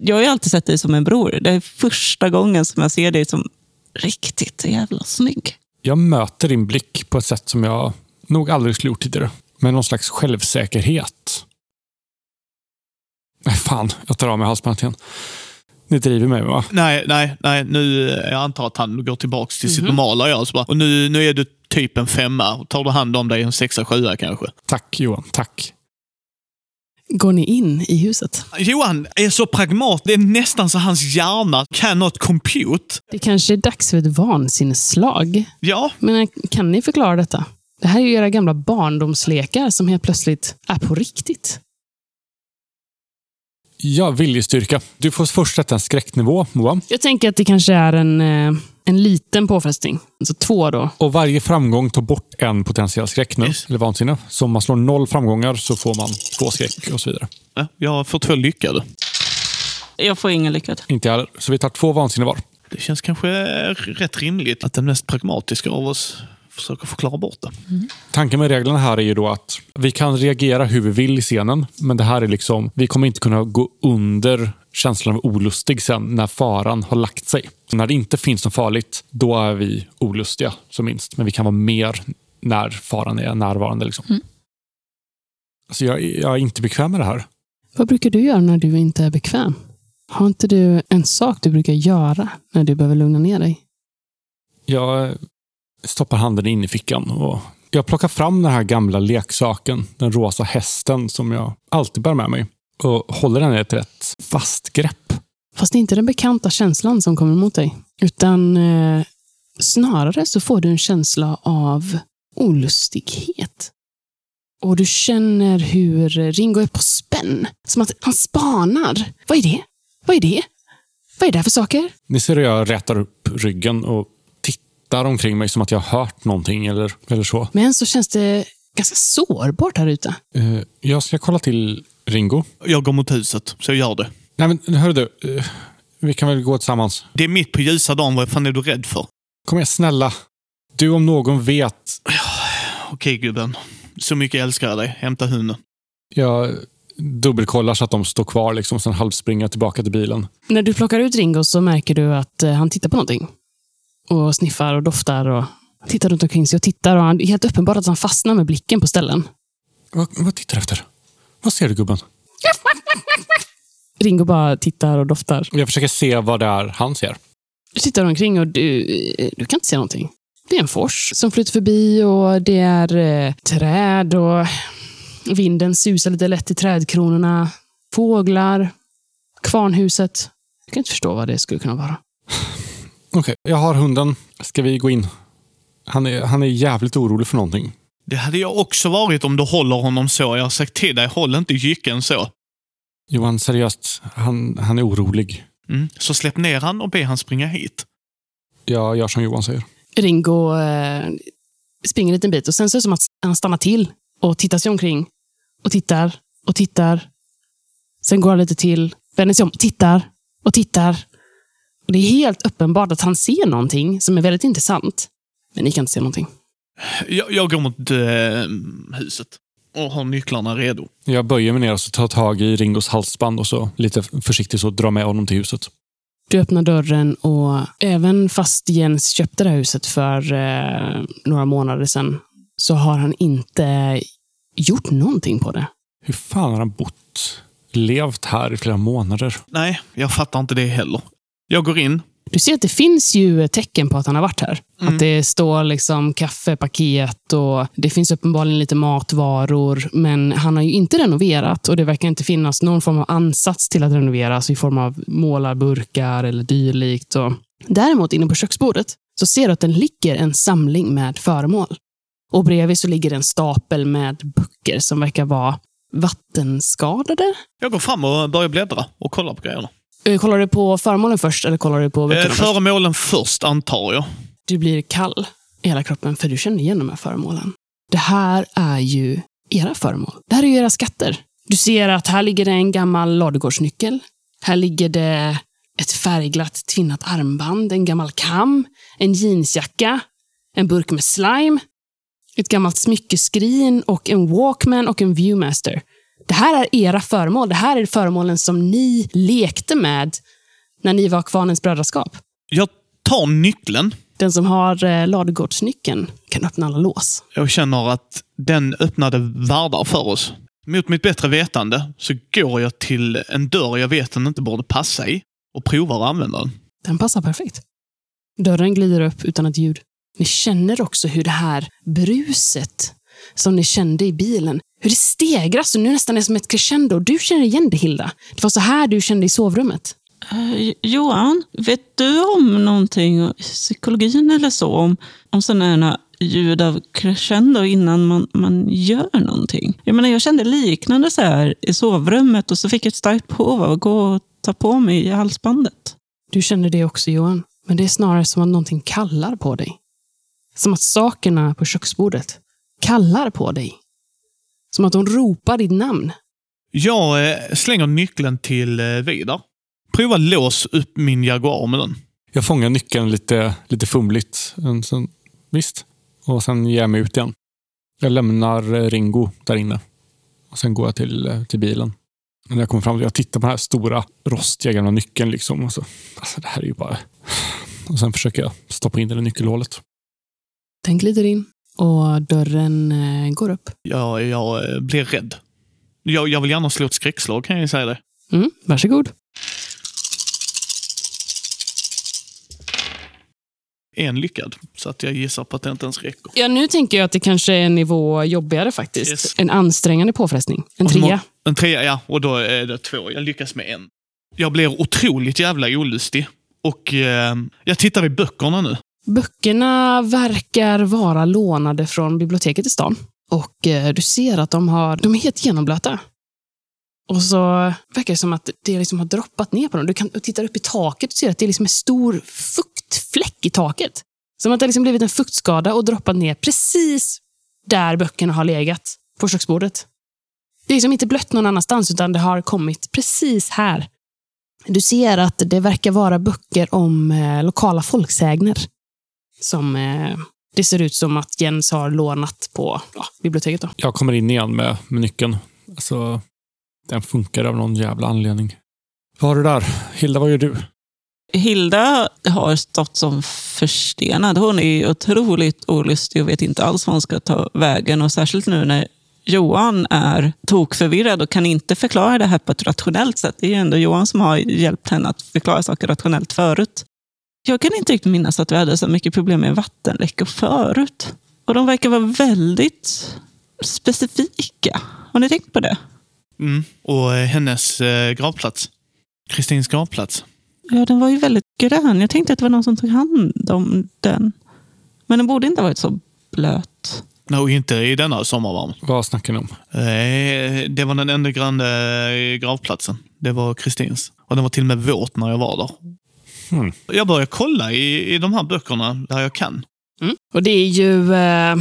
Jag har ju alltid sett dig som en bror. Det är första gången som jag ser dig som riktigt jävla snygg. Jag möter din blick på ett sätt som jag nog aldrig skulle gjort tidigare. Med någon slags självsäkerhet. Nej, fan. Jag tar av mig halsbandet igen. Ni driver med mig, va? Nej, nej, nej. Nu, jag antar att han går tillbaka till sitt normala jag. Så bara, och nu, nu är du typ en femma. Tar du hand om dig en sexa, sjua kanske? Tack, Johan. Tack. Går ni in i huset? Johan är så pragmat. Det är nästan så hans hjärna cannot compute. Det kanske är dags för ett vansinnesslag. Ja, Men kan ni förklara detta? Det här är ju era gamla barndomslekar som helt plötsligt är på riktigt. Ja, viljestyrka. Du får först sätta en skräcknivå, Moa. Jag tänker att det kanske är en, eh, en liten påfrestning. Alltså två då. Och varje framgång tar bort en potentiell skräck nu, Yes. eller vansinne. Så om man slår noll framgångar så får man två skräck och så vidare. Ja, jag får två lyckade. Jag får ingen lyckad. Inte jag heller. Så vi tar två vansinne var. Det känns kanske rätt rimligt att den mest pragmatiska av oss försöker förklara bort det. Tanken med reglerna här är ju då att vi kan reagera hur vi vill i scenen, men det här är liksom, vi kommer inte kunna gå under känslan av olustig sen när faran har lagt sig. När det inte finns något farligt, då är vi olustiga som minst. Men vi kan vara mer när faran är närvarande. Liksom. Alltså jag, jag är inte bekväm med det här. Vad brukar du göra när du inte är bekväm? Har inte du en sak du brukar göra när du behöver lugna ner dig? Jag stoppar handen in i fickan och jag plockar fram den här gamla leksaken, den rosa hästen som jag alltid bär med mig och håller den i ett rätt fast grepp. Fast det är inte den bekanta känslan som kommer mot dig. Utan eh, snarare så får du en känsla av olustighet. Och du känner hur Ringo är på spänn. Som att han spanar. Vad är det? Vad är det? Vad är det här för saker? Ni ser hur jag rätar upp ryggen och tittar omkring mig som att jag har hört någonting eller, eller så. Men så känns det ganska sårbart här ute. Eh, jag ska kolla till Ringo. Jag går mot huset, så jag gör det. Nej, men hör du. eh, vi kan väl gå tillsammans. Det är mitt på ljusa dagen. Vad fan är du rädd för? Kom igen, snälla. Du om någon vet. Okej, gubben. Så mycket älskar jag dig. Hämta hunden. Jag dubbelkollar så att de står kvar, liksom, sen halvspringer tillbaka till bilen. När du plockar ut Ringo så märker du att eh, han tittar på någonting. Och sniffar och doftar och tittar runt omkring sig och tittar. Och han, det är helt uppenbart att han fastnar med blicken på ställen. Vad, vad tittar du efter? Vad ser du, gubben? Ringo bara tittar och doftar. Jag försöker se vad det är han ser. Du tittar omkring och du, eh, du kan inte se någonting. Det är en fors som flyter förbi och det är eh, träd och vinden susar lite lätt i trädkronorna. Fåglar. Kvarnhuset. Jag kan inte förstå vad det skulle kunna vara. Okej, jag har hunden. Ska vi gå in? Han är, han är jävligt orolig för någonting. Det hade jag också varit om du håller honom så. Jag har sagt till dig, håll inte jycken så. Johan, seriöst. Han, han är orolig. Mm. Så släpp ner han och be han springa hit. Jag gör som Johan säger. Ringo eh, springer en liten bit och sen så är det som att han stannar till och tittar sig omkring. Och tittar och tittar. Sen går han lite till, vänder sig om, tittar och tittar. Och Det är helt uppenbart att han ser någonting som är väldigt intressant. Men ni kan inte se någonting. Jag, jag går mot eh, huset och har nycklarna redo. Jag böjer mig ner och så tar tag i Ringos halsband och så lite försiktigt så drar med honom till huset. Du öppnar dörren och även fast Jens köpte det här huset för eh, några månader sedan så har han inte gjort någonting på det. Hur fan har han bott, levt här i flera månader? Nej, jag fattar inte det heller. Jag går in. Du ser att det finns ju tecken på att han har varit här. Mm. Att det står liksom kaffepaket och det finns uppenbarligen lite matvaror. Men han har ju inte renoverat och det verkar inte finnas någon form av ansats till att renoveras i form av målarburkar eller dylikt. Och Däremot inne på köksbordet så ser du att det ligger en samling med föremål. Och bredvid så ligger en stapel med böcker som verkar vara vattenskadade. Jag går fram och börjar bläddra och kolla på grejerna. Eh, Kollar du på föremålen först eller kollar du på böckerna Eh, först? föremålen först, antar jag. Du blir kall i hela kroppen för du känner igen de här föremålen. Det här är ju era föremål. Det här är ju era skatter. Du ser att här ligger det en gammal ladugårdsnyckel. Här ligger det ett färgglatt tvinnat armband, en gammal kam, en jeansjacka, en burk med slime, ett gammalt smyckeskrin och en Walkman och en Viewmaster. Det här är era föremål. Det här är föremålen som ni lekte med när ni var Kvarnens brödraskap. Jag tar nyckeln. Den som har eh, ladugårdsnyckeln kan öppna alla lås. Jag känner att den öppnade världar för oss. Mot mitt bättre vetande så går jag till en dörr jag vet den inte borde passa i och provar att använda den. Den passar perfekt. Dörren glider upp utan ett ljud. Ni känner också hur det här bruset som ni kände i bilen, hur det stegras och nu nästan är som ett crescendo. Du känner igen det, Hilda. Det var så här du kände i sovrummet. Eh, Johan, vet du om någonting i psykologin eller så? Om, om sådana här ljud av crescendo innan man, man gör någonting? Jag menar, jag kände liknande så här i sovrummet och så fick jag ett starkt behov av att gå och ta på mig i halsbandet. Du känner det också, Johan. Men det är snarare som att någonting kallar på dig. Som att sakerna på köksbordet kallar på dig. Som att de ropar ditt namn. Jag eh, slänger nyckeln till eh, Vidar. Prova lås upp min Jaguar med den. Jag fångar nyckeln lite, lite fumligt. En sån- Visst. Och sen ger jag mig ut igen. Jag lämnar eh, Ringo där inne. Och Sen går jag till, till bilen. Och När jag kommer fram jag tittar på den här stora rostiga gamla nyckeln. Liksom, och så, alltså, det här är ju bara... Och Sen försöker jag stoppa in den i nyckelhålet. Den glider in och dörren eh, går upp. Jag, jag eh, blir rädd. Jag, jag vill gärna slå ett skräckslag, kan jag säga det. Mm, varsågod. En lyckad, så att jag gissar på att det inte ens räcker. Ja, nu tänker jag att det kanske är en nivå jobbigare faktiskt. Yes. En ansträngande påfrestning. En Och trea. En trea, ja. Och då är det två. Jag lyckas med en. Jag blir otroligt jävla olustig. Och eh, jag tittar i böckerna nu. Böckerna verkar vara lånade från biblioteket i stan. Och eh, du ser att de, har, de är helt genomblöta. Och så verkar det som att det liksom har droppat ner på dem. Du kan titta upp i taket och ser att det liksom är liksom en stor fuktfläck i taket. Som att det liksom blivit en fuktskada och droppat ner precis där böckerna har legat på köksbordet. Det är liksom inte blött någon annanstans, utan det har kommit precis här. Du ser att det verkar vara böcker om eh, lokala folksägner som eh, det ser ut som att Jens har lånat på ja, biblioteket. Då. Jag kommer in igen med, med nyckeln. Alltså, den funkar av någon jävla anledning. Vad har du där? Hilda, vad gör du? Hilda har stått som förstenad. Hon är otroligt olustig och vet inte alls vad hon ska ta vägen. Och särskilt nu när Johan är tokförvirrad och kan inte förklara det här på ett rationellt sätt. Det är ju ändå Johan som har hjälpt henne att förklara saker rationellt förut. Jag kan inte riktigt minnas att vi hade så mycket problem med vattenläckor förut. Och de verkar vara väldigt specifika. Har ni tänkt på det? Mm. Och eh, hennes eh, gravplats. Kristins gravplats. Ja, den var ju väldigt grön. Jag tänkte att det var någon som tog hand om den. Men den borde inte ha varit så blöt. Nej, inte i denna sommarvarmen. Vad snackar ni om? Eh, Det var den enda gröna gravplatsen. Det var Kristins. Och den var till och med våt när jag var där. Hmm. Jag börjar kolla i, i de här böckerna där jag kan. Mm. Och det är ju... Eh,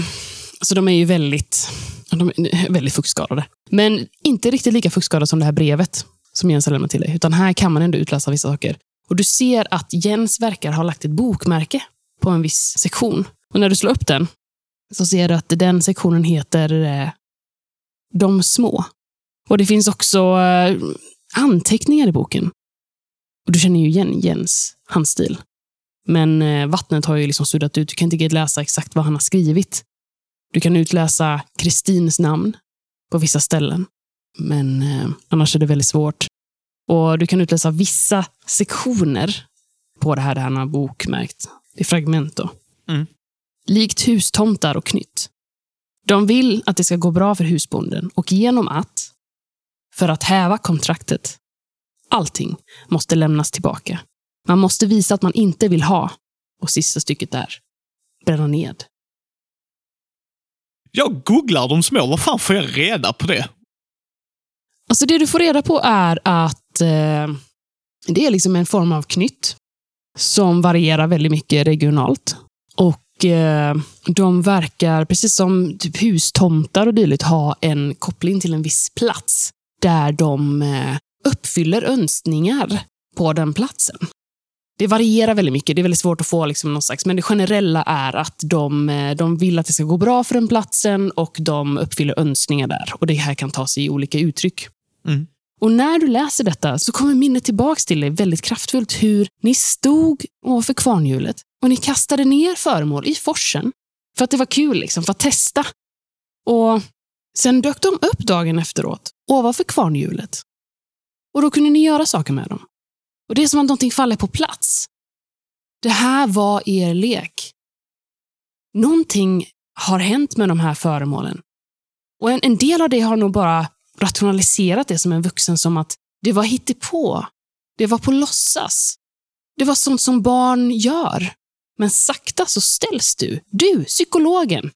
alltså de är ju väldigt, de är väldigt fuktskadade. Men inte riktigt lika fuktskadade som det här brevet som Jens har lämnat till dig. Utan här kan man ändå utläsa vissa saker. Och du ser att Jens verkar ha lagt ett bokmärke på en viss sektion. Och när du slår upp den så ser du att den sektionen heter eh, De små. Och det finns också eh, anteckningar i boken. Och du känner ju igen Jens handstil. Men eh, vattnet har ju liksom suddat ut. Du kan inte läsa exakt vad han har skrivit. Du kan utläsa Kristins namn på vissa ställen. Men eh, annars är det väldigt svårt. Och du kan utläsa vissa sektioner på det här där han har bokmärkt. I fragment då. Mm. Likt hustomtar och knytt. De vill att det ska gå bra för husbonden och genom att, för att häva kontraktet, allting måste lämnas tillbaka. Man måste visa att man inte vill ha. Och sista stycket där. Bränna ned. Jag googlar de små. Vad fan får jag reda på det? Alltså det du får reda på är att eh, det är liksom en form av knytt som varierar väldigt mycket regionalt. Och eh, de verkar, precis som typ hustomtar och dylikt, ha en koppling till en viss plats där de eh, uppfyller önskningar på den platsen. Det varierar väldigt mycket. Det är väldigt svårt att få liksom någon slags, men det generella är att de, eh, de vill att det ska gå bra för den platsen och de uppfyller önskningar där. Och Det här kan ta sig i olika uttryck. Mm. Och när du läser detta så kommer minnet tillbaks till dig väldigt kraftfullt hur ni stod ovanför kvarnhjulet och ni kastade ner föremål i forsen för att det var kul, liksom, för att testa. Och Sen dök de upp dagen efteråt ovanför kvarnhjulet. Och då kunde ni göra saker med dem. Och Det är som att någonting faller på plats. Det här var er lek. Någonting har hänt med de här föremålen. Och en, en del av det har nog bara rationaliserat det som en vuxen som att det var hittepå. Det var på låtsas. Det var sånt som barn gör. Men sakta så ställs du, du, psykologen.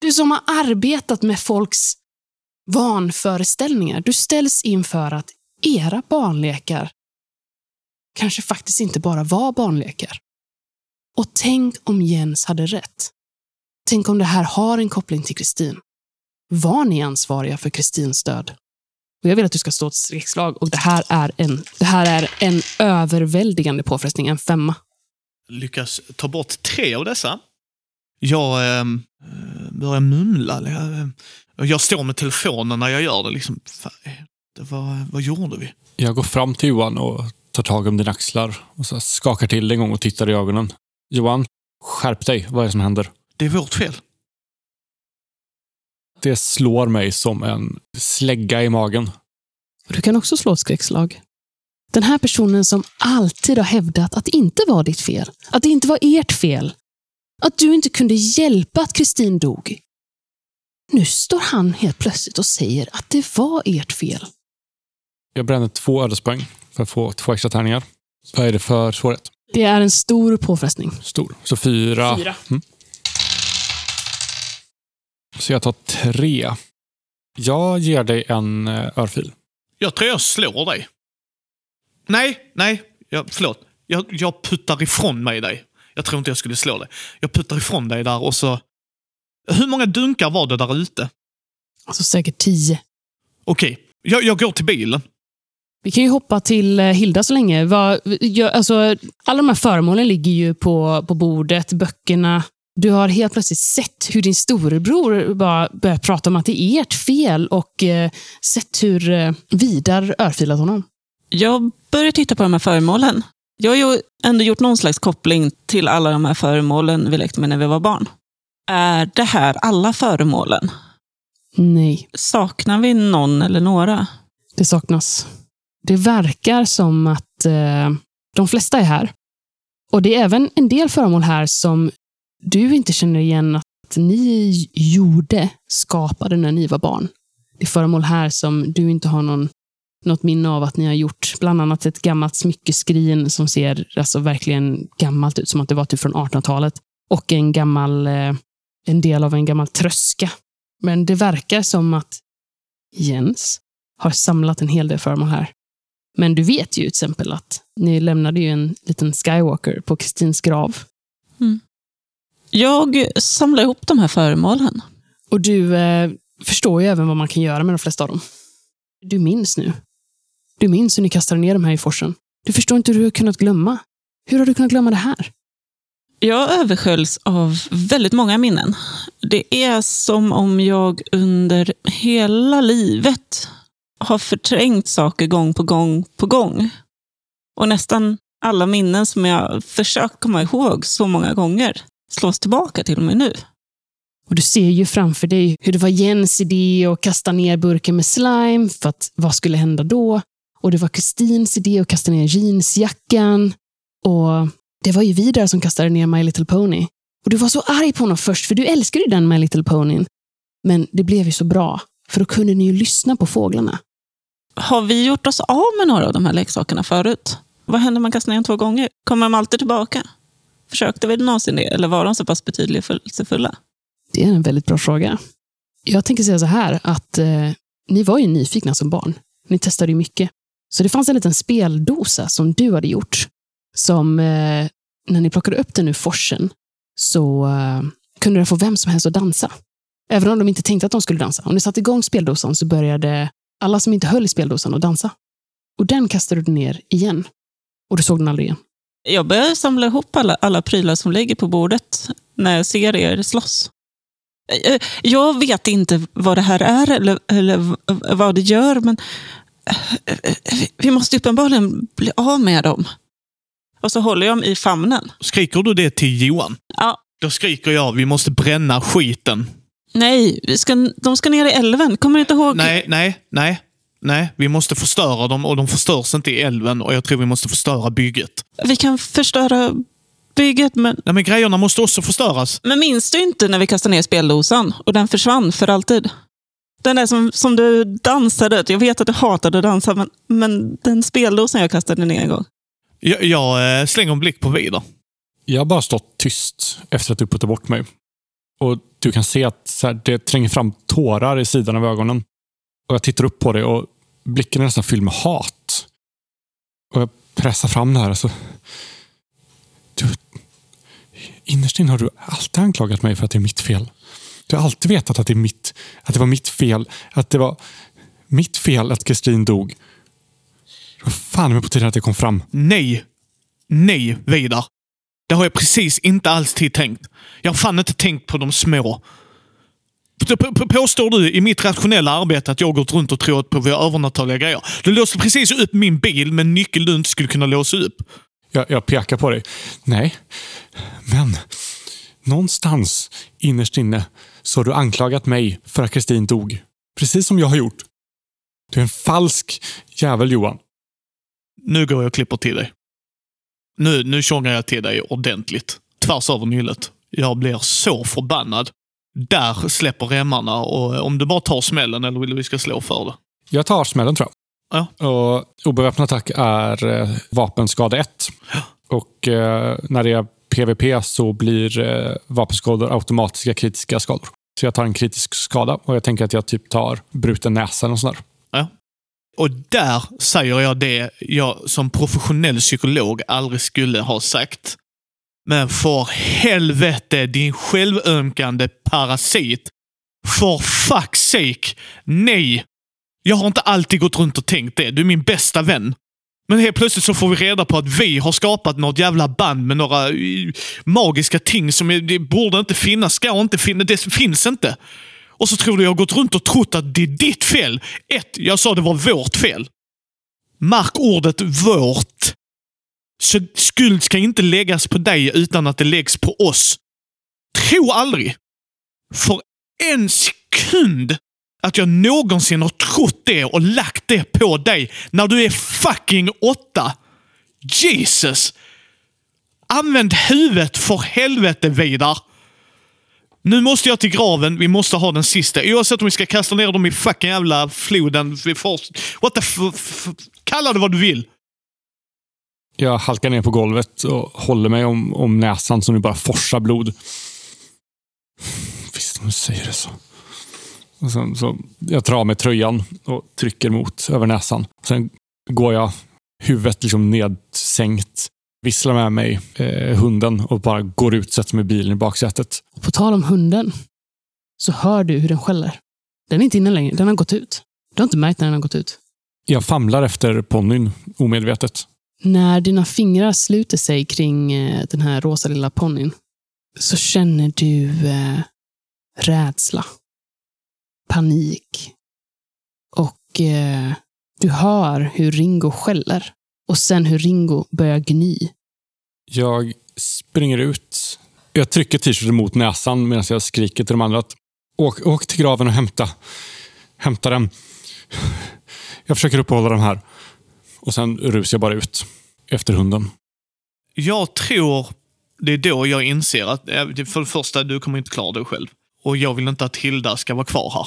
Du som har arbetat med folks vanföreställningar. Du ställs inför att era barnlekar kanske faktiskt inte bara var barnlekar. Och tänk om Jens hade rätt. Tänk om det här har en koppling till Kristin. Var ni ansvariga för Kristins död? Och jag vill att du ska stå ett streckslag. och det här är en, det här är en överväldigande påfrestning, en femma. Lyckas ta bort tre av dessa. Jag ehm, eh, börjar mumla. Jag, eh, jag står med telefonen när jag gör det. Liksom, fan, det vad, vad gjorde vi? Jag går fram till Johan och tar tag om dina axlar och så skakar till dig en gång och tittar i ögonen. Johan, skärp dig. Vad är det som händer? Det är vårt fel. Det slår mig som en slägga i magen. Du kan också slå ett skräckslag. Den här personen som alltid har hävdat att det inte var ditt fel, att det inte var ert fel, att du inte kunde hjälpa att Kristin dog. Nu står han helt plötsligt och säger att det var ert fel. Jag bränner två ödespoäng för att få två extra tärningar. Vad är det för svårighet? Det är en stor påfrestning. Stor. Så fyra. Fyra. Mm. Så jag tar tre. Jag ger dig en eh, örfil. Jag tror jag slår dig. Nej, nej, jag, förlåt. Jag, jag puttar ifrån mig dig. Jag tror inte jag skulle slå dig. Jag puttar ifrån dig där och så... Hur många dunkar var det där ute? Alltså säkert tio. Okej, jag, jag går till bilen. Vi kan ju hoppa till eh, Hilda så länge. Alltså, alla de här föremålen ligger ju på, på bordet, böckerna. Du har helt plötsligt sett hur din storebror bara börjar prata om att det är ert fel och eh, sett hur eh, Vidar örfilat honom. Jag börjar titta på de här föremålen. Jag har ju ändå gjort någon slags koppling till alla de här föremålen vi lekte med när vi var barn. Är det här alla föremålen? Nej, Saknar vi någon eller några? det saknas. Det verkar som att eh, de flesta är här. Och det är även en del föremål här som du inte känner igen att ni gjorde, skapade när ni var barn. Det är föremål här som du inte har någon, något minne av att ni har gjort. Bland annat ett gammalt smyckeskrin som ser alltså verkligen gammalt ut, som att det var typ från 1800-talet. Och en gammal, eh, en del av en gammal tröska. Men det verkar som att Jens har samlat en hel del föremål här. Men du vet ju till exempel att ni lämnade ju en liten Skywalker på Kristins grav. Jag samlar ihop de här föremålen. Och du eh, förstår ju även vad man kan göra med de flesta av dem. Du minns nu. Du minns hur ni kastade ner dem här i forsen. Du förstår inte hur du har kunnat glömma. Hur har du kunnat glömma det här? Jag översköljs av väldigt många minnen. Det är som om jag under hela livet har förträngt saker gång på gång på gång. Och nästan alla minnen som jag försökt komma ihåg så många gånger slås tillbaka till mig nu. Och du ser ju framför dig hur det var Jens idé att kasta ner burken med slime, för att vad skulle hända då? Och det var Kristins idé att kasta ner jeansjackan. Och det var ju Vidar som kastade ner My Little Pony. Och du var så arg på honom först, för du älskade ju den My Little Ponyn. Men det blev ju så bra, för då kunde ni ju lyssna på fåglarna. Har vi gjort oss av med några av de här leksakerna förut? vad händer om man kastar ner dem två gånger? Kommer de alltid tillbaka? Försökte vi någonsin det, eller var de så pass betydelsefulla? Det är en väldigt bra fråga. Jag tänker säga så här, att eh, ni var ju nyfikna som barn. Ni testade ju mycket. Så det fanns en liten speldosa som du hade gjort. Som, eh, när ni plockade upp den ur forsen, så eh, kunde den få vem som helst att dansa. Även om de inte tänkte att de skulle dansa. Om ni satte igång speldosan så började alla som inte höll i speldosan att dansa. Och den kastade du ner igen. Och du såg den aldrig igen. Jag börjar samla ihop alla, alla prylar som ligger på bordet när jag ser er slåss. Eh, Jag vet inte vad det här är eller, eller vad det gör, men eh, vi måste uppenbarligen bli av med dem. Och så håller jag dem i famnen. Skriker du det till Johan? Ja, Då skriker jag, vi måste bränna skiten. Nej, vi ska, de ska ner i älven. Kommer du inte ihåg? Nej, nej, nej. Nej, vi måste förstöra dem och de förstörs inte i älven och jag tror vi måste förstöra bygget. Vi kan förstöra bygget, men, Nej, men grejerna måste också förstöras. men minns du inte när vi kastade ner speldosan och den försvann för alltid? Den där som, som du dansade. Jag vet att du hatade att dansa, men, men den speldosan jag kastade ner en gång. Jag, jag eh, slänger en blick på Vidar. Jag har bara stått tyst efter att du puttade bort mig. Och du kan se att så här, det tränger fram tårar i sidan av ögonen. Och Jag tittar upp på dig och blicken är nästan fylld med hat. Och Jag pressar fram det här. Alltså, du, innerst inne har du alltid anklagat mig för att det är mitt fel. Du har alltid vetat att det, är mitt, att det var mitt fel. Att det var mitt fel att Kristin dog. Det var fan med på tiden att det kom fram. Nej. Nej, Vidar. Det har jag precis inte alls tid tänkt. Jag har fan inte tänkt på de små. P- p- p- Påstår du i mitt rationella arbete att jag har gått runt och trott på våra övernaturliga grejer? Du låste precis upp min bil med en nyckel du inte skulle kunna låsa upp. Jag, jag pekar på dig. Nej, men någonstans innerst inne så har du anklagat mig för att Kristin dog. Precis som jag har gjort. Du är en falsk jävel, Johan. Nu går jag och klipper till dig. Nu, nu tjongar jag till dig ordentligt. Tvärs över nyllet. Jag blir så förbannad. Där släpper remmarna och om du bara tar smällen eller vill du vi ska slå för det? Jag tar smällen, tror jag. Ja. Och obeväpnad attack är eh, vapenskada 1. Och eh, när det är PVP så blir eh, vapenskador automatiska kritiska skador. Så jag tar en kritisk skada och jag tänker att jag typ tar bruten näsa eller sånt där. Och där säger jag det jag som professionell psykolog aldrig skulle ha sagt. Men för helvete, din självömkande parasit. For fuck's sake, nej! Jag har inte alltid gått runt och tänkt det. Du är min bästa vän. Men helt plötsligt så får vi reda på att vi har skapat något jävla band med några eh, magiska ting som borde inte finnas, ska inte finnas, det finns inte. Och så tror du jag har gått runt och trott att det är ditt fel. Ett, jag sa det var vårt fel. Mark ordet vårt. Så skuld ska inte läggas på dig utan att det läggs på oss. Tro aldrig för en sekund att jag någonsin har trott det och lagt det på dig när du är fucking åtta. Jesus! Använd huvudet för helvete, Vidar. Nu måste jag till graven. Vi måste ha den sista. Oavsett om vi ska kasta ner dem i fucking jävla floden. Vi får... What the f... f kalla det vad du vill. Jag halkar ner på golvet och håller mig om, om näsan som nu bara forsar blod. Visst, om du säger det så. Och sen, så jag tar av mig tröjan och trycker mot över näsan. Sen går jag huvudet liksom nedsänkt, visslar med mig eh, hunden och bara går ut, sätter mig i bilen i baksätet. Och på tal om hunden, så hör du hur den skäller. Den är inte inne längre, den har gått ut. Du har inte märkt när den har gått ut. Jag famlar efter ponnyn omedvetet. När dina fingrar sluter sig kring eh, den här rosa lilla ponnyn så känner du eh, rädsla, panik och eh, du hör hur Ringo skäller och sen hur Ringo börjar gny. Jag springer ut. Jag trycker t-shirten mot näsan medan jag skriker till de andra att åk, åk till graven och hämta. Hämta den. Jag försöker uppehålla dem här. Och sen rusar jag bara ut efter hunden. Jag tror det är då jag inser att för det första, du kommer inte klara dig själv. Och jag vill inte att Hilda ska vara kvar här.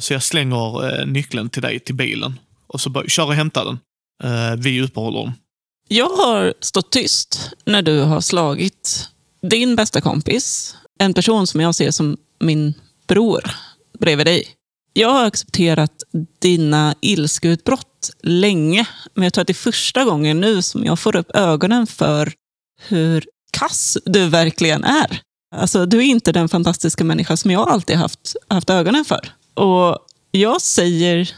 Så jag slänger eh, nyckeln till dig till bilen. Och så bara, kör och hämta den. Eh, vi uppehåller dem. Jag har stått tyst när du har slagit din bästa kompis, en person som jag ser som min bror bredvid dig. Jag har accepterat dina ilskeutbrott länge, men jag tror att det är första gången nu som jag får upp ögonen för hur kass du verkligen är. Alltså, du är inte den fantastiska människa som jag alltid haft, haft ögonen för. Och jag säger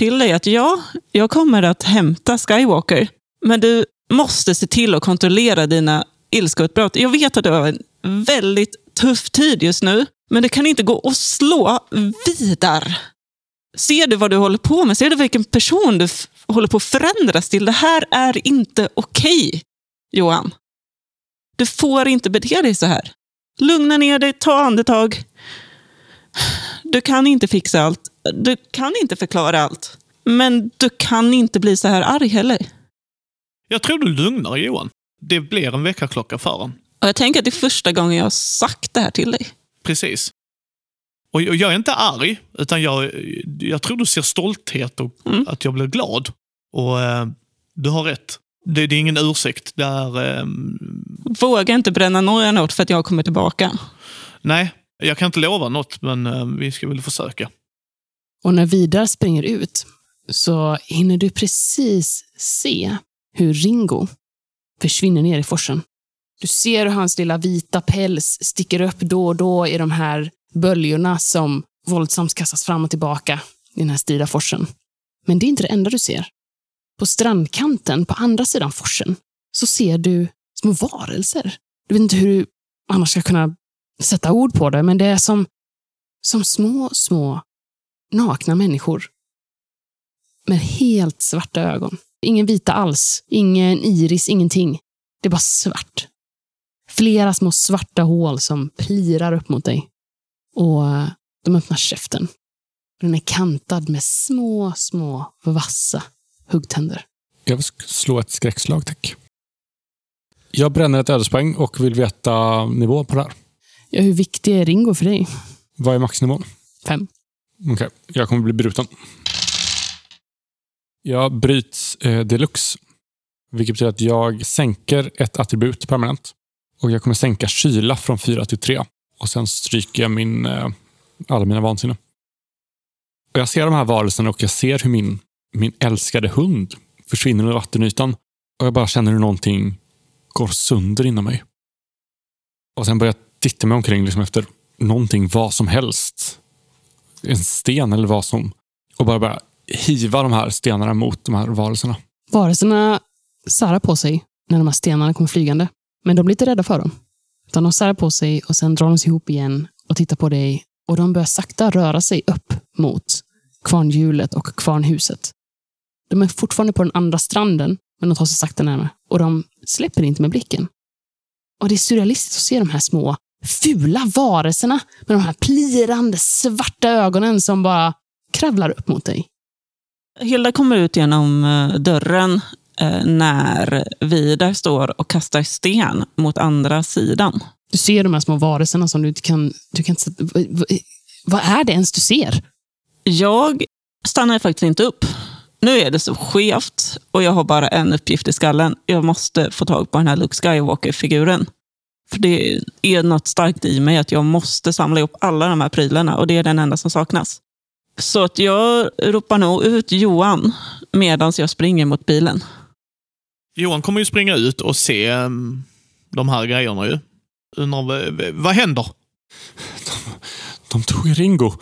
till dig att ja, jag kommer att hämta Skywalker, men du måste se till att kontrollera dina ilskeutbrott. Jag vet att du har en väldigt tuff tid just nu, men det kan inte gå att slå vidare. Ser du vad du håller på med? Ser du vilken person du håller på att förändras till? Det här är inte okej, okay, Johan. Du får inte bete dig så här. Lugna ner dig, ta andetag. Du kan inte fixa allt. Du kan inte förklara allt. Men du kan inte bli så här arg heller. Jag tror du lugnar Johan. Det blir en väckarklocka för honom. Och jag tänker att det är första gången jag har sagt det här till dig. Precis. Och jag är inte arg, utan jag, jag tror du ser stolthet och mm. att jag blir glad. Och eh, du har rätt. Det, det, är ingen ursäkt. Det är... Eh, Våga inte bränna några något för att jag kommer tillbaka. Nej, jag kan inte lova något, men eh, vi ska väl försöka. Och när Vidar springer ut så hinner du precis se hur Ringo försvinner ner i forsen. Du ser hur hans lilla vita päls sticker upp då och då i de här böljorna som våldsamt kastas fram och tillbaka i den här strida forsen. Men det är inte det enda du ser. På strandkanten på andra sidan forsen så ser du små varelser. Du vet inte hur du annars ska kunna sätta ord på det, men det är som, som små, små nakna människor. Med helt svarta ögon. Ingen vita alls, ingen iris, ingenting. Det är bara svart. Flera små svarta hål som plirar upp mot dig. Och eh, de öppnar käften. Den är kantad med små, små vassa huggtänder. Jag vill slå ett skräckslag, tack. Jag bränner ett ödespoäng och vill veta nivå på det här. Ja, hur viktig är Ringo för dig? Vad är maxnivån? Fem. Okej, okay. jag kommer bli bruten. Jag bryts eh, deluxe, vilket betyder att jag sänker ett attribut permanent. Och jag kommer sänka kyla från fyra till tre. Och sen stryker jag min, eh, alla mina vansinne. Och jag ser de här varelserna och jag ser hur min, min älskade hund försvinner under vattenytan. Och jag bara känner hur någonting går sönder inom mig. Och sen börjar jag titta mig omkring liksom efter någonting, vad som helst. En sten eller vad som. Och bara börja hiva de här stenarna mot de här varelserna. Varelserna särar på sig när de här stenarna kommer flygande. Men de blir inte rädda för dem. Utan de särar på sig och sen drar de sig ihop igen och tittar på dig. Och de börjar sakta röra sig upp mot kvarnhjulet och kvarnhuset. De är fortfarande på den andra stranden, men de tar sig sakta närmare. Och de släpper inte med blicken. Och det är surrealistiskt att se de här små fula varelserna med de här plirande svarta ögonen som bara kravlar upp mot dig. Hilda kommer ut genom eh, dörren eh, när Vidar står och kastar sten mot andra sidan. Du ser de här små varelserna som du inte kan... Du kan vad är det ens du ser? Jag stannar faktiskt inte upp. Nu är det så skevt och jag har bara en uppgift i skallen. Jag måste få tag på den här Luke Skywalker-figuren. För det är något starkt i mig att jag måste samla ihop alla de här prylarna och det är den enda som saknas. Så att jag ropar nog ut Johan medan jag springer mot bilen. Johan kommer ju springa ut och se um, de här grejerna ju. Undrar, vad, vad händer? De, de tog Ringo.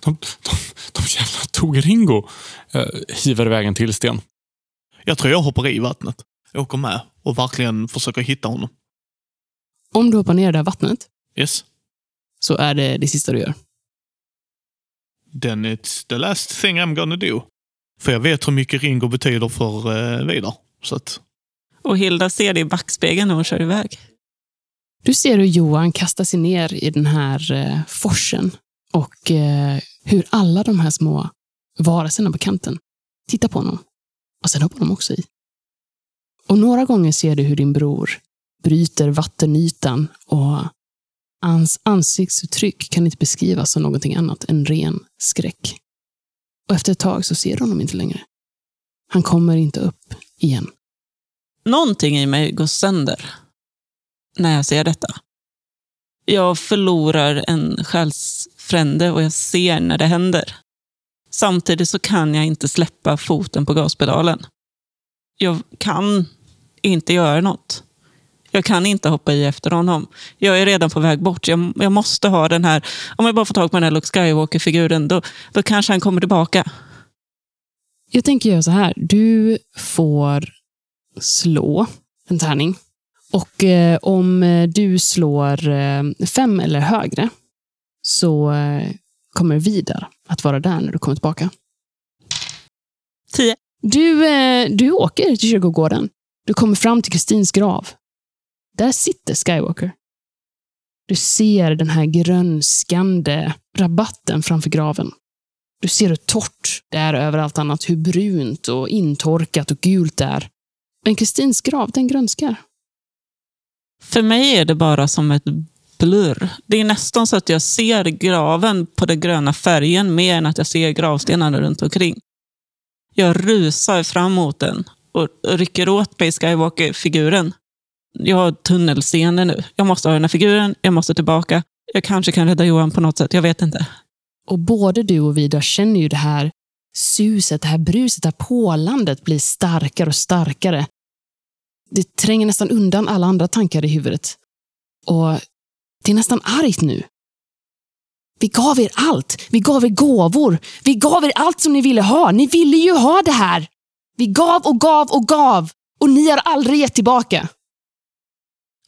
De, de, de jävla tog Ringo. Jag hivar iväg en till sten. Jag tror jag hoppar i vattnet. Jag åker med och verkligen försöker hitta honom. Om du hoppar ner i det här vattnet, Yes. så är det det sista du gör. Then it's the last thing I'm gonna do. För jag vet hur mycket Ringo betyder för eh, Vidar. Så att, Och Hilda ser det i backspegeln när hon kör iväg. Du ser hur Johan kastar sig ner i den här eh, forsen och eh, hur alla de här små varelserna på kanten tittar på honom. Och sen hoppar de också i. Och några gånger ser du hur din bror bryter vattenytan och hans ansiktsuttryck kan inte beskrivas som någonting annat än ren skräck. Och efter ett tag så ser du honom inte längre. Han kommer inte upp igen. Någonting i mig går sönder när jag ser detta. Jag förlorar en själsfrände och jag ser när det händer. Samtidigt så kan jag inte släppa foten på gaspedalen. Jag kan inte göra något. Jag kan inte hoppa i efter honom. Jag är redan på väg bort. Jag, jag måste ha den här... Om jag bara får tag på den här Luke Skywalker-figuren, då, då kanske han kommer tillbaka. Jag tänker göra så här. Du får slå en tärning. Och eh, om eh, du slår eh, fem eller högre så eh, kommer Vidar att vara där när du kommer tillbaka. Tio. Du, eh, du åker till kyrkogården. Du kommer fram till Kristins grav. Där sitter Skywalker. Du ser den här grönskande rabatten framför graven. Du ser hur torrt det är över allt annat, hur brunt och intorkat och gult det är. Men Kristins grav, den grönskar. För mig är det bara som ett blurr. Det är nästan så att jag ser graven på den gröna färgen mer än att jag ser gravstenarna runt omkring. Jag rusar fram mot den och rycker åt mig Skywalker-figuren. Jag har tunnelseende nu. Jag måste ha den här figuren, jag måste tillbaka. Jag kanske kan rädda Johan på något sätt, jag vet inte. Och både du och Vidar känner ju det här suset, det här bruset, det här pålandet blir starkare och starkare. Det tränger nästan undan alla andra tankar i huvudet. Och det är nästan argt nu. Vi gav er allt. Vi gav er gåvor. Vi gav er allt som ni ville ha. Ni ville ju ha det här. Vi gav och gav och gav. Och ni har aldrig gett tillbaka.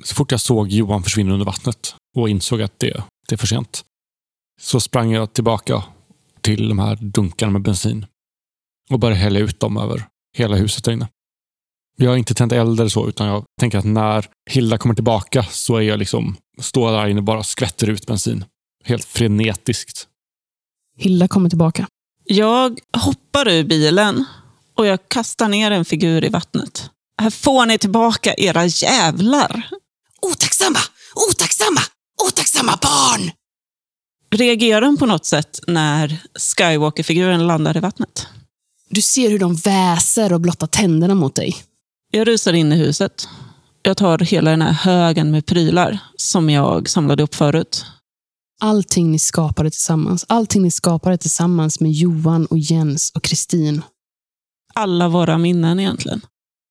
Så fort jag såg Johan försvinna under vattnet och insåg att det, det är för sent, så sprang jag tillbaka till de här dunkarna med bensin och började hälla ut dem över hela huset där inne. Jag har inte tänt eld eller så, utan jag tänker att när Hilda kommer tillbaka så är jag liksom, står där inne och bara skvätter ut bensin. Helt frenetiskt. Hilda kommer tillbaka. Jag hoppar ur bilen och jag kastar ner en figur i vattnet. Här får ni tillbaka era jävlar. Otacksamma! Otacksamma! Otacksamma barn! Reagerar de på något sätt när Skywalker-figuren landar i vattnet? Du ser hur de väser och blottar tänderna mot dig. Jag rusar in i huset. Jag tar hela den här högen med prylar som jag samlade upp förut. Allting ni skapade tillsammans. Allting ni skapade tillsammans med Johan och Jens och Kristin. Alla våra minnen egentligen.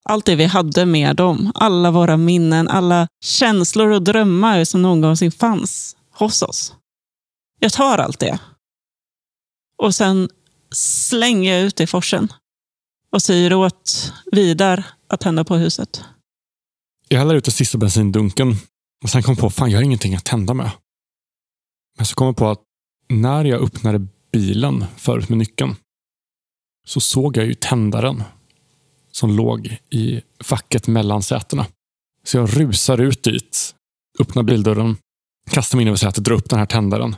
Allt det vi hade med dem. Alla våra minnen, alla känslor och drömmar som någonsin fanns hos oss. Jag tar allt det. Och sen slänger jag ut det i forsen. Och säger åt Vidar att tända på huset. Jag häller ut den sista bensindunken och sen kom jag på fan, jag har ingenting att tända med. Men så kom jag på att när jag öppnade bilen förut med nyckeln så såg jag ju tändaren som låg i facket mellan sätena. Så jag rusar ut dit, öppnar bildörren, kastar mig in över sätet, drar upp den här tändaren.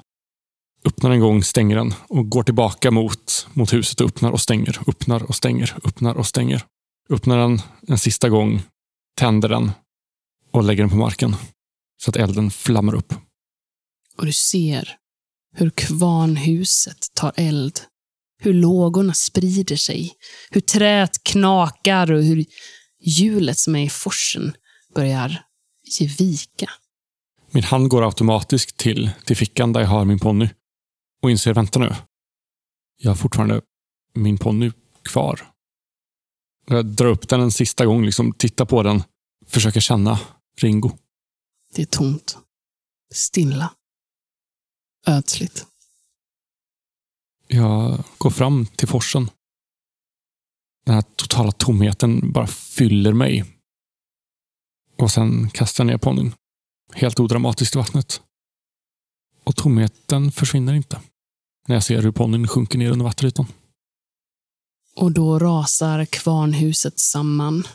Öppnar en gång, stänger den och går tillbaka mot, mot huset och öppnar och stänger, öppnar och stänger, öppnar och stänger. Öppnar den en sista gång, tänder den och lägger den på marken så att elden flammar upp. Och du ser hur kvarnhuset tar eld. Hur lågorna sprider sig. Hur träet knakar och hur hjulet som är i forsen börjar ge vika. Min hand går automatiskt till, till fickan där jag har min ponny och inser, vänta nu. Jag har fortfarande min ponny kvar. Jag drar upp den en sista gång, liksom, tittar på den, försöker känna Ringo. Det är tomt. Stilla. Ödsligt. Jag går fram till forsen. Den här totala tomheten bara fyller mig. Och sen kastar jag ner ponnyn. Helt odramatiskt i vattnet. Och tomheten försvinner inte. När jag ser hur ponnyn sjunker ner under vattenytan. Och då rasar kvarnhuset samman.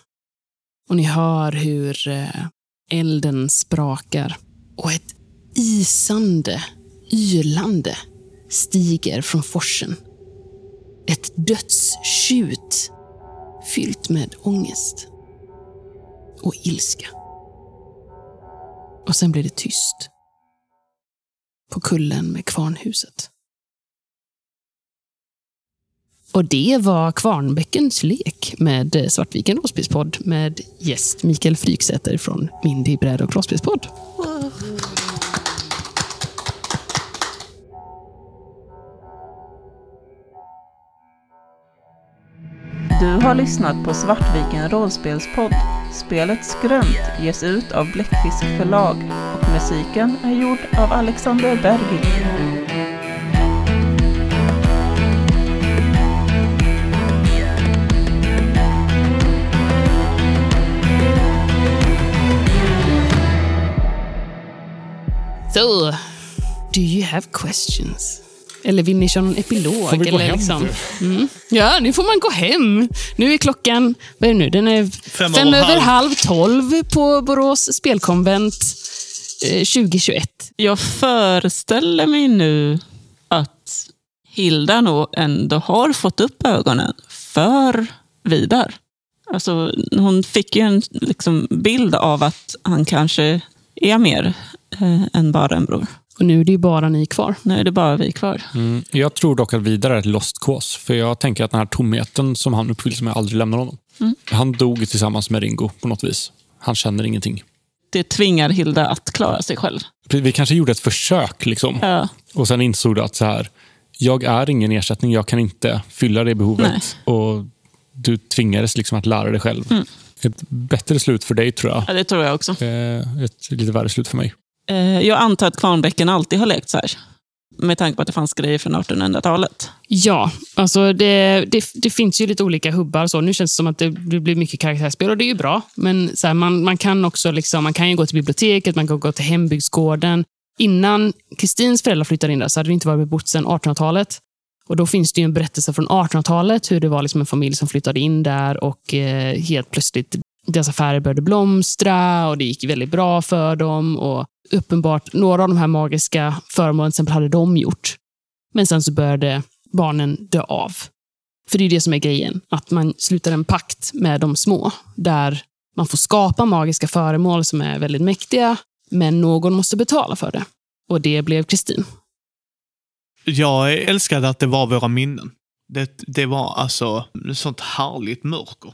Och ni hör hur eh, elden sprakar. Och ett isande, ylande stiger från forsen. Ett dödstjut fyllt med ångest och ilska. Och sen blir det tyst. På kullen med kvarnhuset. Och det var Kvarnbäckens lek med Svartviken rollspelspodd med gäst Mikael Fryksäter från Mindy bräd och rollspelspodd. Du har lyssnat på Svartviken rollspelspodd. Spelet Skrönt ges ut av Bläckfisk förlag och musiken är gjord av Alexander Bergil. So, do you have questions? Eller vill ni köra någon epilog? Får vi gå eller hem liksom? nu? Mm. Ja, nu får man gå hem. Nu är klockan, vad är det nu? Den är Fem fem, över över halv. halv tolv på Borås spelkonvent eh, 2021. Jag föreställer mig nu att Hilda nog ändå har fått upp ögonen för Vidar. Alltså, hon fick ju en liksom, bild av att han kanske är mer eh, än bara en bror. Och nu är det ju bara ni kvar. Nu är det bara vi kvar. Mm. Jag tror dock att Vidar är ett lost cause. För jag tänker att den här tomheten som han uppfylls med aldrig lämnar honom. Han dog tillsammans med Ringo på något vis. Han känner ingenting. Det tvingar Hilda att klara sig själv. Vi kanske gjorde ett försök liksom. Ja. Och sen insåg du att så här, jag är ingen ersättning. Jag kan inte fylla det behovet. Och du tvingades liksom att lära dig själv. Ett bättre slut för dig tror jag. ja, det tror jag också. Eh, Ett lite värre slut för mig. Eh, jag antar att Kvarnbäcken alltid har lekt så här. Med tanke på att det fanns grejer från 1800-talet. Ja, alltså det, det, det finns ju lite olika hubbar. Så. Nu känns det som att det, det blir mycket karaktärsspel och det är ju bra. Men så här, man, man kan också liksom, man kan ju gå till biblioteket, man kan gå till hembygdsgården. Innan Kristins föräldrar flyttade in där så hade det inte varit bebott sedan 1800-talet. Och Då finns det ju en berättelse från 1800-talet hur det var liksom en familj som flyttade in där och eh, helt plötsligt deras affärer började blomstra och det gick väldigt bra för dem. Och Uppenbart, några av de här magiska föremålen till exempel hade de gjort. Men sen så började barnen dö av. För det är det som är grejen, att man slutar en pakt med de små, där man får skapa magiska föremål som är väldigt mäktiga, men någon måste betala för det. Och det blev Kristin. Jag älskade att det var våra minnen. Det, det var alltså sånt härligt mörker.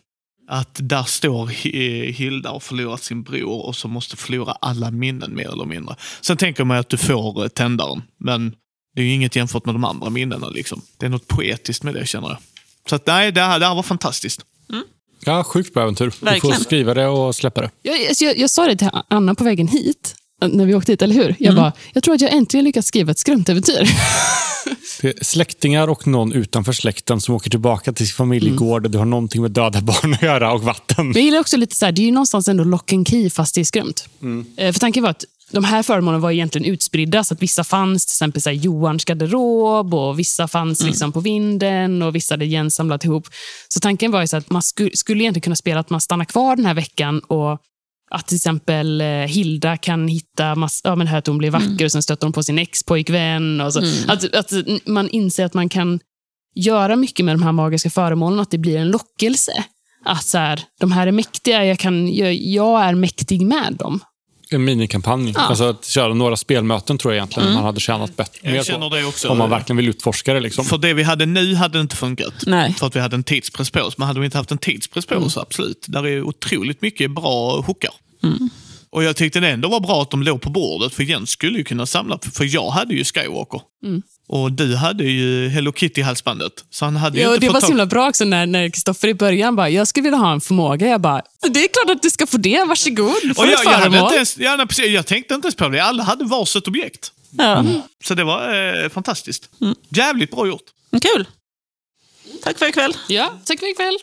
Att där står Hi- Hilda och förlorat sin bror och så måste förlora alla minnen mer eller mindre. Sen tänker man att du får eh, tändaren, men det är ju inget jämfört med de andra minnena. Liksom. Det är något poetiskt med det känner jag. Så att, nej, det här, det här var fantastiskt. Ja, sjukt bra äventyr. Du Verkligen. får skriva det och släppa det. Jag, alltså jag, jag sa det till Anna på vägen hit, när vi åkte hit, eller hur? Jag bara, jag tror att jag äntligen lyckats skriva ett är släktingar och någon utanför släkten som åker tillbaka till sin familjegård och du har någonting med döda barn att göra och vatten. Men jag gillar också lite så här, det är ju någonstans ändå lock and key fast det är skrömt. Eh, För tanken var att de här föremålen var egentligen utspridda, så att vissa fanns till exempel så här, Johans garderob och vissa fanns liksom på vinden och vissa hade igensamlat ihop. Så tanken var ju så att man sku, skulle egentligen kunna spela att man stannar kvar den här veckan och att till exempel eh, Hilda kan hitta mass, ja, men här att hon blir vacker och sen stöter hon på sin ex-pojkvän. Och så. Att, att man inser att man kan göra mycket med de här magiska föremålen, att det blir en lockelse. Att så här, de här är mäktiga, jag, kan, jag, jag är mäktig med dem. En minikampanj. Ja. Alltså att köra några spelmöten tror jag egentligen man hade tjänat bättre Jag känner det också. Om man verkligen vill utforska det. Liksom. För det vi hade nu hade inte funkat. Nej. För att vi hade en tidspress på oss. Men hade vi inte haft en tidspress på oss, absolut. Där är otroligt mycket bra hookar. Och jag tyckte det ändå var bra att de låg på bordet, för Jens skulle ju kunna samla. För jag hade ju Skywalker. Och du hade ju Hello Kitty-halsbandet. Så han hade ju Ja, och inte det fått var så himla bra också när när Kristoffer i början bara, jag skulle vilja ha en förmåga. Jag bara, det är klart att du ska få det, varsågod. Får Och jag, jag, hade inte ens, ja, nej, precis, jag tänkte inte ens på det. Alla hade varsitt objekt. Ja. Så det var eh, fantastiskt. Jävligt bra gjort. Kul! Tack för ikväll. Ja, tack för ikväll.